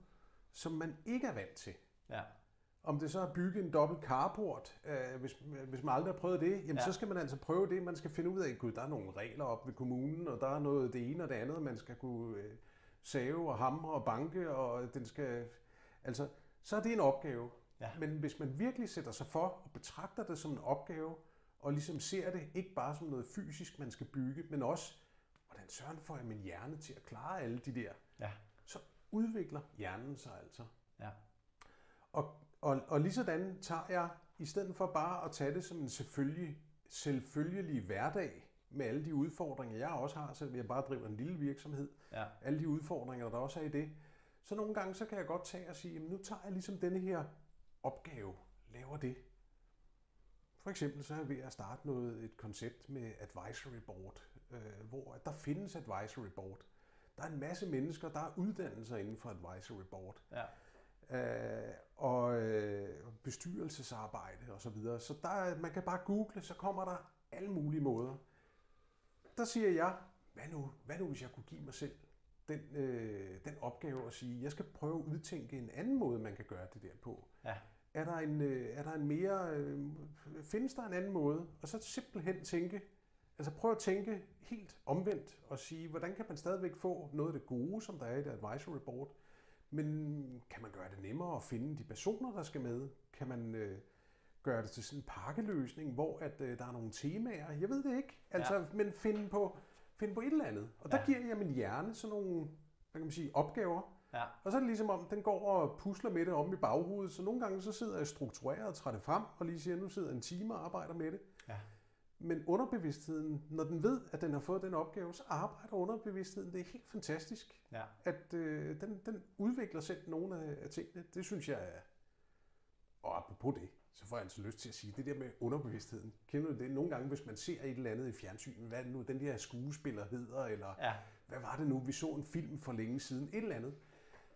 som man ikke er vant til. Ja. Om det så er at bygge en dobbelt carport, øh, hvis, hvis man aldrig har prøvet det, jamen ja. så skal man altså prøve det. Man skal finde ud af, at der er nogle regler op ved kommunen, og der er noget det ene og det andet, man skal kunne øh, save og hamre og banke, og den skal... Altså, så er det en opgave. Ja. Men hvis man virkelig sætter sig for og betragter det som en opgave, og ligesom ser det ikke bare som noget fysisk, man skal bygge, men også, hvordan søren får jeg min hjerne til at klare alle de der, ja. så udvikler hjernen sig altså. Ja. Og og, og lige sådan tager jeg, i stedet for bare at tage det som en selvfølgelig, selvfølgelig hverdag, med alle de udfordringer, jeg også har, selvom jeg bare driver en lille virksomhed, ja. alle de udfordringer, der også er i det, så nogle gange så kan jeg godt tage og sige, jamen nu tager jeg ligesom denne her opgave, laver det. For eksempel så er jeg ved at starte noget, et koncept med advisory board, øh, hvor der findes advisory board. Der er en masse mennesker, der er uddannelser inden for advisory board. Ja øh, og øh, bestyrelsesarbejde og så videre. Så der, man kan bare google, så kommer der alle mulige måder. Der siger jeg, hvad nu, hvad nu hvis jeg kunne give mig selv den, øh, den opgave at sige, jeg skal prøve at udtænke en anden måde, man kan gøre det der på. Ja. Er der en, øh, er der en mere, øh, findes der en anden måde? Og så simpelthen tænke, altså prøv at tænke helt omvendt og sige, hvordan kan man stadigvæk få noget af det gode, som der er i det advisory board, men kan man gøre det nemmere at finde de personer, der skal med? Kan man øh, gøre det til sådan en pakkeløsning, hvor at, øh, der er nogle temaer? Jeg ved det ikke. Altså, ja. men finde på, finde på et eller andet. Og der ja. giver jeg min hjerne sådan nogle hvad kan man sige, opgaver. Ja. Og så er det ligesom om, den går og pusler med det om i baghovedet. Så nogle gange så sidder jeg struktureret og træder det frem, og lige siger, nu sidder jeg en time og arbejder med det. Ja. Men underbevidstheden, når den ved, at den har fået den opgave, så arbejder underbevidstheden. Det er helt fantastisk, ja. at øh, den, den udvikler selv nogle af, af tingene. Det synes jeg er... Og apropos det, så får jeg altså lyst til at sige, det der med underbevidstheden. Kender du det? Nogle gange, hvis man ser et eller andet i fjernsynet, hvad nu, den der skuespiller hedder, eller ja. hvad var det nu, vi så en film for længe siden, et eller andet.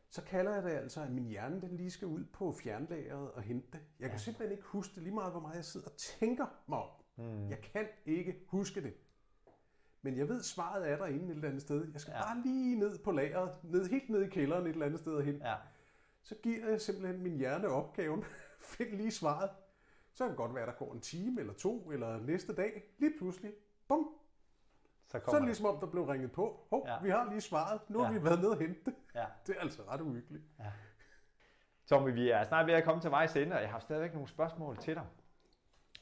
Så kalder jeg det altså, at min hjerne den lige skal ud på fjernlageret og hente det. Jeg kan ja. simpelthen ikke huske det lige meget, hvor meget jeg sidder og tænker mig om. Mm. Jeg kan ikke huske det. Men jeg ved, svaret er derinde et eller andet sted. Jeg skal ja. bare lige ned på lageret, ned, helt ned i kælderen et eller andet sted hen. Ja. Så giver jeg simpelthen min hjerne opgaven. Find lige svaret. Så kan det godt være, der går en time eller to, eller næste dag. Lige pludselig, bum, så, så er det ligesom om, der blev ringet på. Hov, ja. vi har lige svaret. Nu ja. har vi været nede og hente det. Ja. Det er altså ret uhyggeligt. Ja. Tommy, vi er snart ved at komme til vejs ende, og jeg har stadigvæk nogle spørgsmål til dig.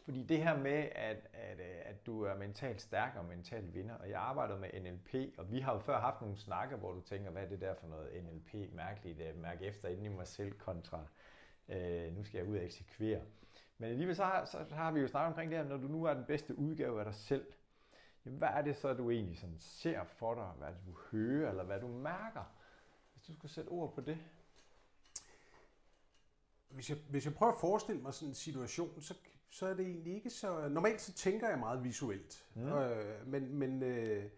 Fordi det her med, at, at, øh, at du er mentalt stærk og mentalt vinder, og jeg arbejder med NLP, og vi har jo før haft nogle snakke, hvor du tænker, hvad er det der for noget NLP, mærkeligt, øh, mærke efter inden i mig selv kontra, øh, nu skal jeg ud og eksekvere. Men alligevel så har, så har vi jo snakket omkring det her, når du nu er den bedste udgave af dig selv, jamen, hvad er det så, du egentlig sådan ser for dig, hvad du hører, eller hvad du mærker? Hvis du skulle sætte ord på det. Hvis jeg, hvis jeg prøver at forestille mig sådan en situation, så så er det egentlig ikke så... Normalt så tænker jeg meget visuelt, mm. øh, men, men, øh,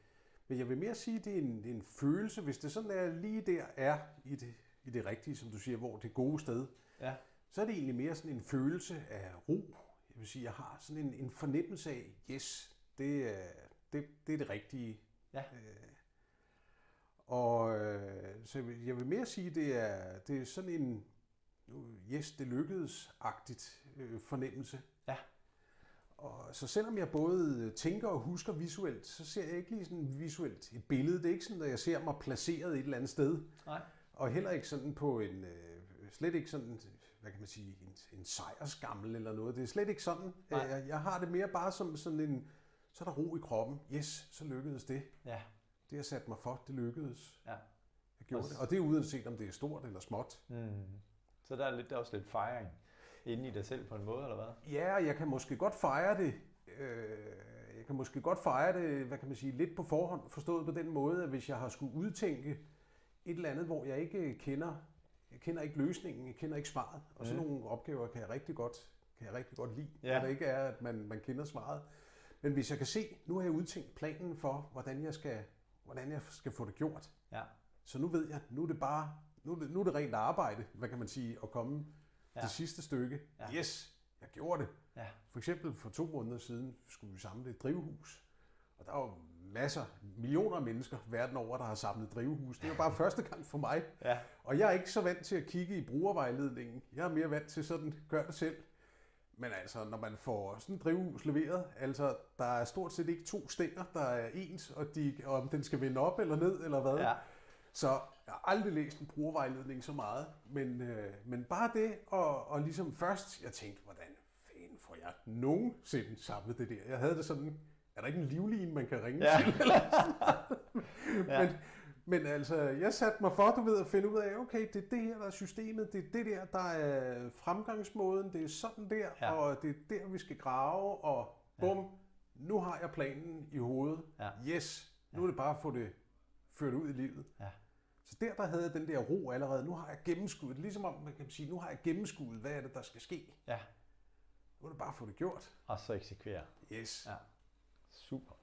men jeg vil mere sige, at det er en, en følelse, hvis det sådan er lige der er i det, i det rigtige, som du siger, hvor det gode sted, ja. så er det egentlig mere sådan en følelse af ro. Jeg vil sige, jeg har sådan en, en fornemmelse af, yes, det er det, det, er det rigtige. Ja. Øh, og øh, så jeg vil mere sige, det er, det er sådan en, yes, det lykkedes-agtigt øh, fornemmelse. Og så selvom jeg både tænker og husker visuelt, så ser jeg ikke lige sådan visuelt et billede. Det er ikke sådan, at jeg ser mig placeret et eller andet sted. Nej. Og heller ikke sådan på en, øh, slet ikke sådan, hvad kan man sige, en, en sejrsgammel eller noget. Det er slet ikke sådan. Nej. Jeg, jeg har det mere bare som sådan en, så er der ro i kroppen. Yes, så lykkedes det. Ja. det jeg satte mig for, det lykkedes. Ja. Jeg gjorde Og det. Og det er uanset om det er stort eller småt. Mm. Så der er, lidt, der er også lidt fejring inde i dig selv på en måde, eller hvad? Ja, jeg kan måske godt fejre det. Øh, jeg kan måske godt fejre det, hvad kan man sige, lidt på forhånd, forstået på den måde, at hvis jeg har skulle udtænke et eller andet, hvor jeg ikke kender, jeg kender ikke løsningen, jeg kender ikke svaret, og sådan Mm. nogle opgaver kan jeg rigtig godt, kan jeg rigtig godt lide, Ja. når det ikke er, at man, man kender svaret. Men hvis jeg kan se, nu har jeg udtænkt planen for, hvordan jeg skal, hvordan jeg skal få det gjort, Ja. så nu ved jeg, nu er det bare, nu er det, nu er det rent arbejde, hvad kan man sige, at komme Ja. det sidste stykke. Ja. Yes, jeg gjorde det. Ja. For eksempel for to måneder siden skulle vi samle et drivhus. Og der er jo masser, millioner af mennesker verden over, der har samlet drivhus. Det er jo bare første gang for mig. Ja. Og jeg er ikke så vant til at kigge i brugervejledningen. Jeg er mere vant til sådan, gør det selv. Men altså, når man får sådan et drivhus leveret, altså, der er stort set ikke to stænger, der er ens, og, de, og om den skal vende op eller ned, eller hvad. Ja. Så jeg har aldrig læst en brugervejledning så meget, men, øh, men bare det, og, og ligesom først, jeg tænkte, hvordan fanden får jeg nogensinde samlet det der? Jeg havde det sådan, er der ikke en livline, man kan ringe Ja. til? Eller sådan? Ja. men, men altså, jeg satte mig for, du ved, at finde ud af, okay, det er det her, der er systemet, det er det der, der er fremgangsmåden, det er sådan der, Ja. og det er der, vi skal grave, og bum, nu har jeg planen i hovedet. Ja. Yes, nu er det bare at få det ført ud i livet. Ja. Så der, der havde jeg den der ro allerede. Nu har jeg gennemskuddet. Ligesom om man kan sige, nu har jeg gennemskuddet, hvad er det, der skal ske. Ja. Nu er det bare at få det gjort. Og så eksekvere. Yes. Ja. Super.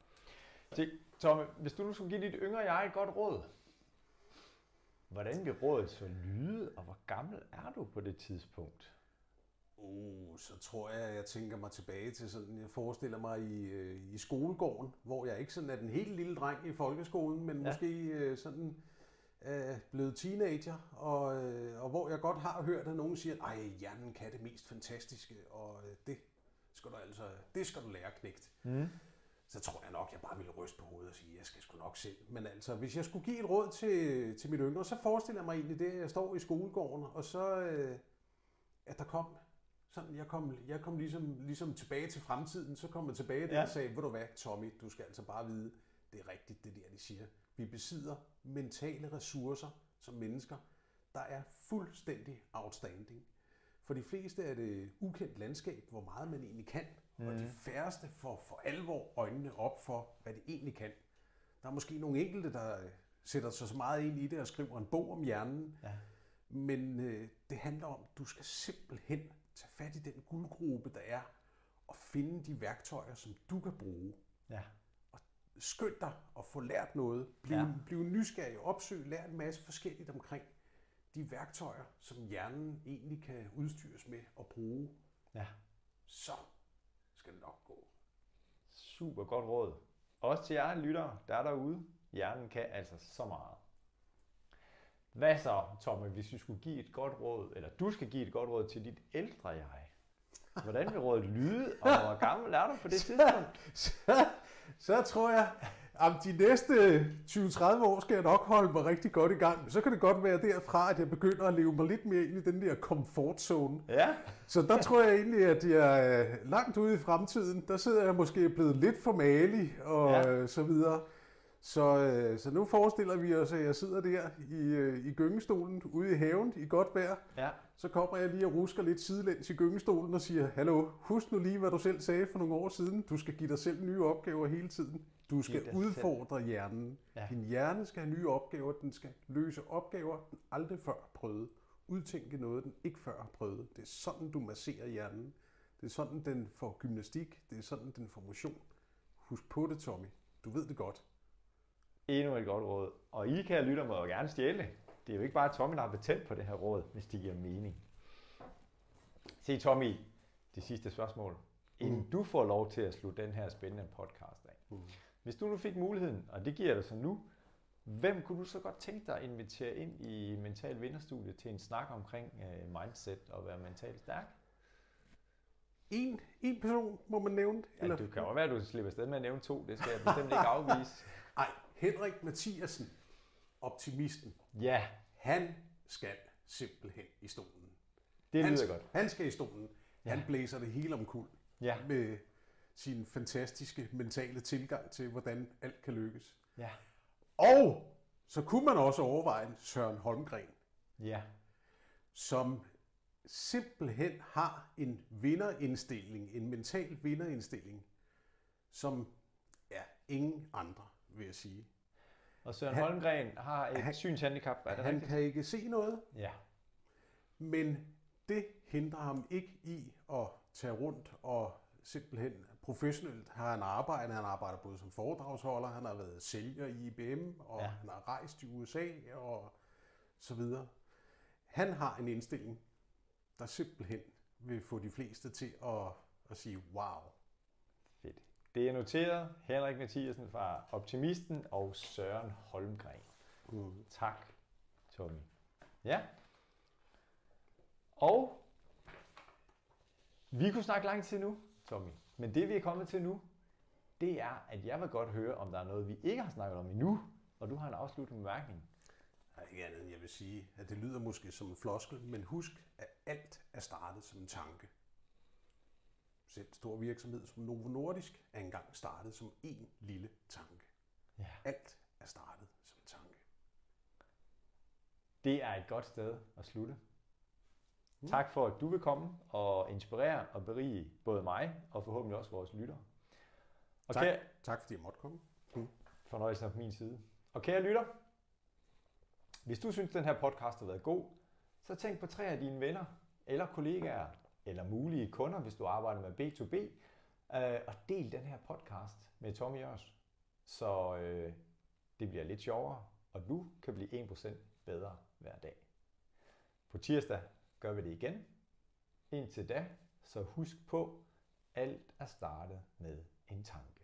Se, Tomme, hvis du nu skulle give dit yngre jeg et godt råd, hvordan vil rådet så lyde, og hvor gammel er du på det tidspunkt? Uh, så tror jeg, jeg tænker mig tilbage til sådan, jeg forestiller mig i, øh, i skolegården, hvor jeg ikke sådan er den helt lille dreng i folkeskolen, men ja. måske øh, sådan øh, blevet teenager, og, øh, og hvor jeg godt har hørt, at nogen siger, ej, hjernen kan det mest fantastiske, og øh, det skal du altså, det skal du lære knægt. Mm. så tror jeg nok, jeg bare ville ryste på hovedet og sige, jeg skal sgu nok selv. Men altså, hvis jeg skulle give et råd til, til mit yngre, så forestiller jeg mig egentlig det, at jeg står i skolegården, og så, øh, at der kom, sådan, jeg kom, jeg kom ligesom, ligesom tilbage til fremtiden, så kom jeg tilbage der Ja. og sagde, ved du hvad, Tommy, du skal altså bare vide, det er rigtigt, det der, de siger. Vi besidder mentale ressourcer som mennesker, der er fuldstændig outstanding. For de fleste er det ukendt landskab, hvor meget man egentlig kan, mm. og de færreste får for alvor øjnene op for, hvad det egentlig kan. Der er måske nogle enkelte, der øh, sætter sig så meget ind i det og skriver en bog om hjernen, Ja. men øh, det handler om, at du skal simpelthen tage fat i den guldgruppe, der er, og finde de værktøjer, som du kan bruge. Ja. Skynd dig at få lært noget. Bliv, Ja. bliv nysgerrig, opsøg, lær en masse forskelligt omkring de værktøjer, som hjernen egentlig kan udstyres med og bruge. Ja. Så skal det nok gå. Super godt råd. Også til jer lyttere, der er derude. Hjernen kan altså så meget. Hvad så, Tomme, hvis vi skulle give et godt råd, eller du skal give et godt råd til dit ældre jeg? Hvordan vil rådet lyde, og hvor gammel er du på det tidspunkt? Så, tror jeg, om de næste 20-30 år skal jeg nok holde mig rigtig godt i gang. Så kan det godt være derfra, at jeg begynder at leve mig lidt mere ind i den der comfort zone. Ja, Så der tror jeg egentlig, at jeg er langt ude i fremtiden. Der sidder jeg måske blevet lidt for malig og Ja. ja. så videre. Så, øh, så nu forestiller vi os, at jeg sidder der i, øh, i gyngestolen ude i haven i godt vejr. ja, Så kommer jeg lige og rusker lidt sidelæns i gyngestolen og siger, Hallo, husk nu lige, hvad du selv sagde for nogle år siden. Du skal give dig selv nye opgaver hele tiden. Du skal udfordre hjernen. Ja. Din hjerne skal have nye opgaver. Den skal løse opgaver, den aldrig før har prøvet. Udtænke noget, den ikke før har prøvet. Det er sådan, du masserer hjernen. Det er sådan, den får gymnastik. Det er sådan, den får motion. Husk på det, Tommy. Du ved det godt. endnu et godt råd. Og I, kære lytter, må jo gerne stjæle det. Det er jo ikke bare Tommy, der har betalt på det her råd, hvis det giver mening. Se Tommy, det sidste spørgsmål. Inden Mm. du får lov til at slutte den her spændende podcast af. Mm. Hvis du nu fik muligheden, og det giver dig så nu, hvem kunne du så godt tænke dig at invitere ind i Mental Vinderstudiet til en snak omkring øh, mindset og være mentalt stærk? En, en person må man nævne. Ja, det kan jo være, at du slipper afsted med at nævne to. Det skal jeg bestemt ikke afvise. Ej, Henrik Mathiasen, optimisten. Ja, Han skal simpelthen i stolen. det han, lyder skal, godt. Han skal i stolen. Ja. Han blæser det hele omkuld Ja, med sin fantastiske mentale tilgang til, hvordan alt kan lykkes. ja. Og så kunne man også overveje Søren Holmgren, Ja. som simpelthen har en vinderindstilling, en mental vinderindstilling, som ja, ingen andre, vil jeg sige. Og Søren Han- Holmgren har et han- synshandicap, er det Han rigtigt? kan ikke se noget, Ja. men det hindrer ham ikke i at tage rundt og simpelthen professionelt har han arbejdet. Han arbejder både som foredragsholder, han har været sælger i IBM, og Ja. han har rejst i USA og så videre. Han har en indstilling, der simpelthen vil få de fleste til at, at sige, wow. Det er noteret. Henrik Mathiasen fra Optimisten og Søren Holmgren. Mm. Tak, Tommy. Ja. Og vi kunne snakke lang tid nu, Tommy. Men det vi er kommet til nu, det er, at jeg vil godt høre, om der er noget, vi ikke har snakket om endnu, og du har en afsluttende bemærkning. Er ikke andet, end jeg vil sige, at det lyder måske som en floskel, men husk, at alt er startet som en tanke. Selv stor virksomhed som Novo Nordisk er engang startet som en lille tanke. Ja. Alt er startet som en tanke. Det er et godt sted at slutte. Tak for, at du vil komme og inspirere og berige både mig og forhåbentlig også vores lyttere. Og Tak, kære, tak fordi jeg måtte komme. Mm. fornøjelsen på min side. Og kære lytter, hvis du synes, den her podcast har været god, så tænk på tre af dine venner, eller kollegaer, eller mulige kunder, hvis du arbejder med B2B, øh, og del den her podcast med Tommy Jørs, så øh, det bliver lidt sjovere, og du kan blive 1% bedre hver dag. På tirsdag gør vi det igen. Indtil da, så husk på, alt er startet med en tanke.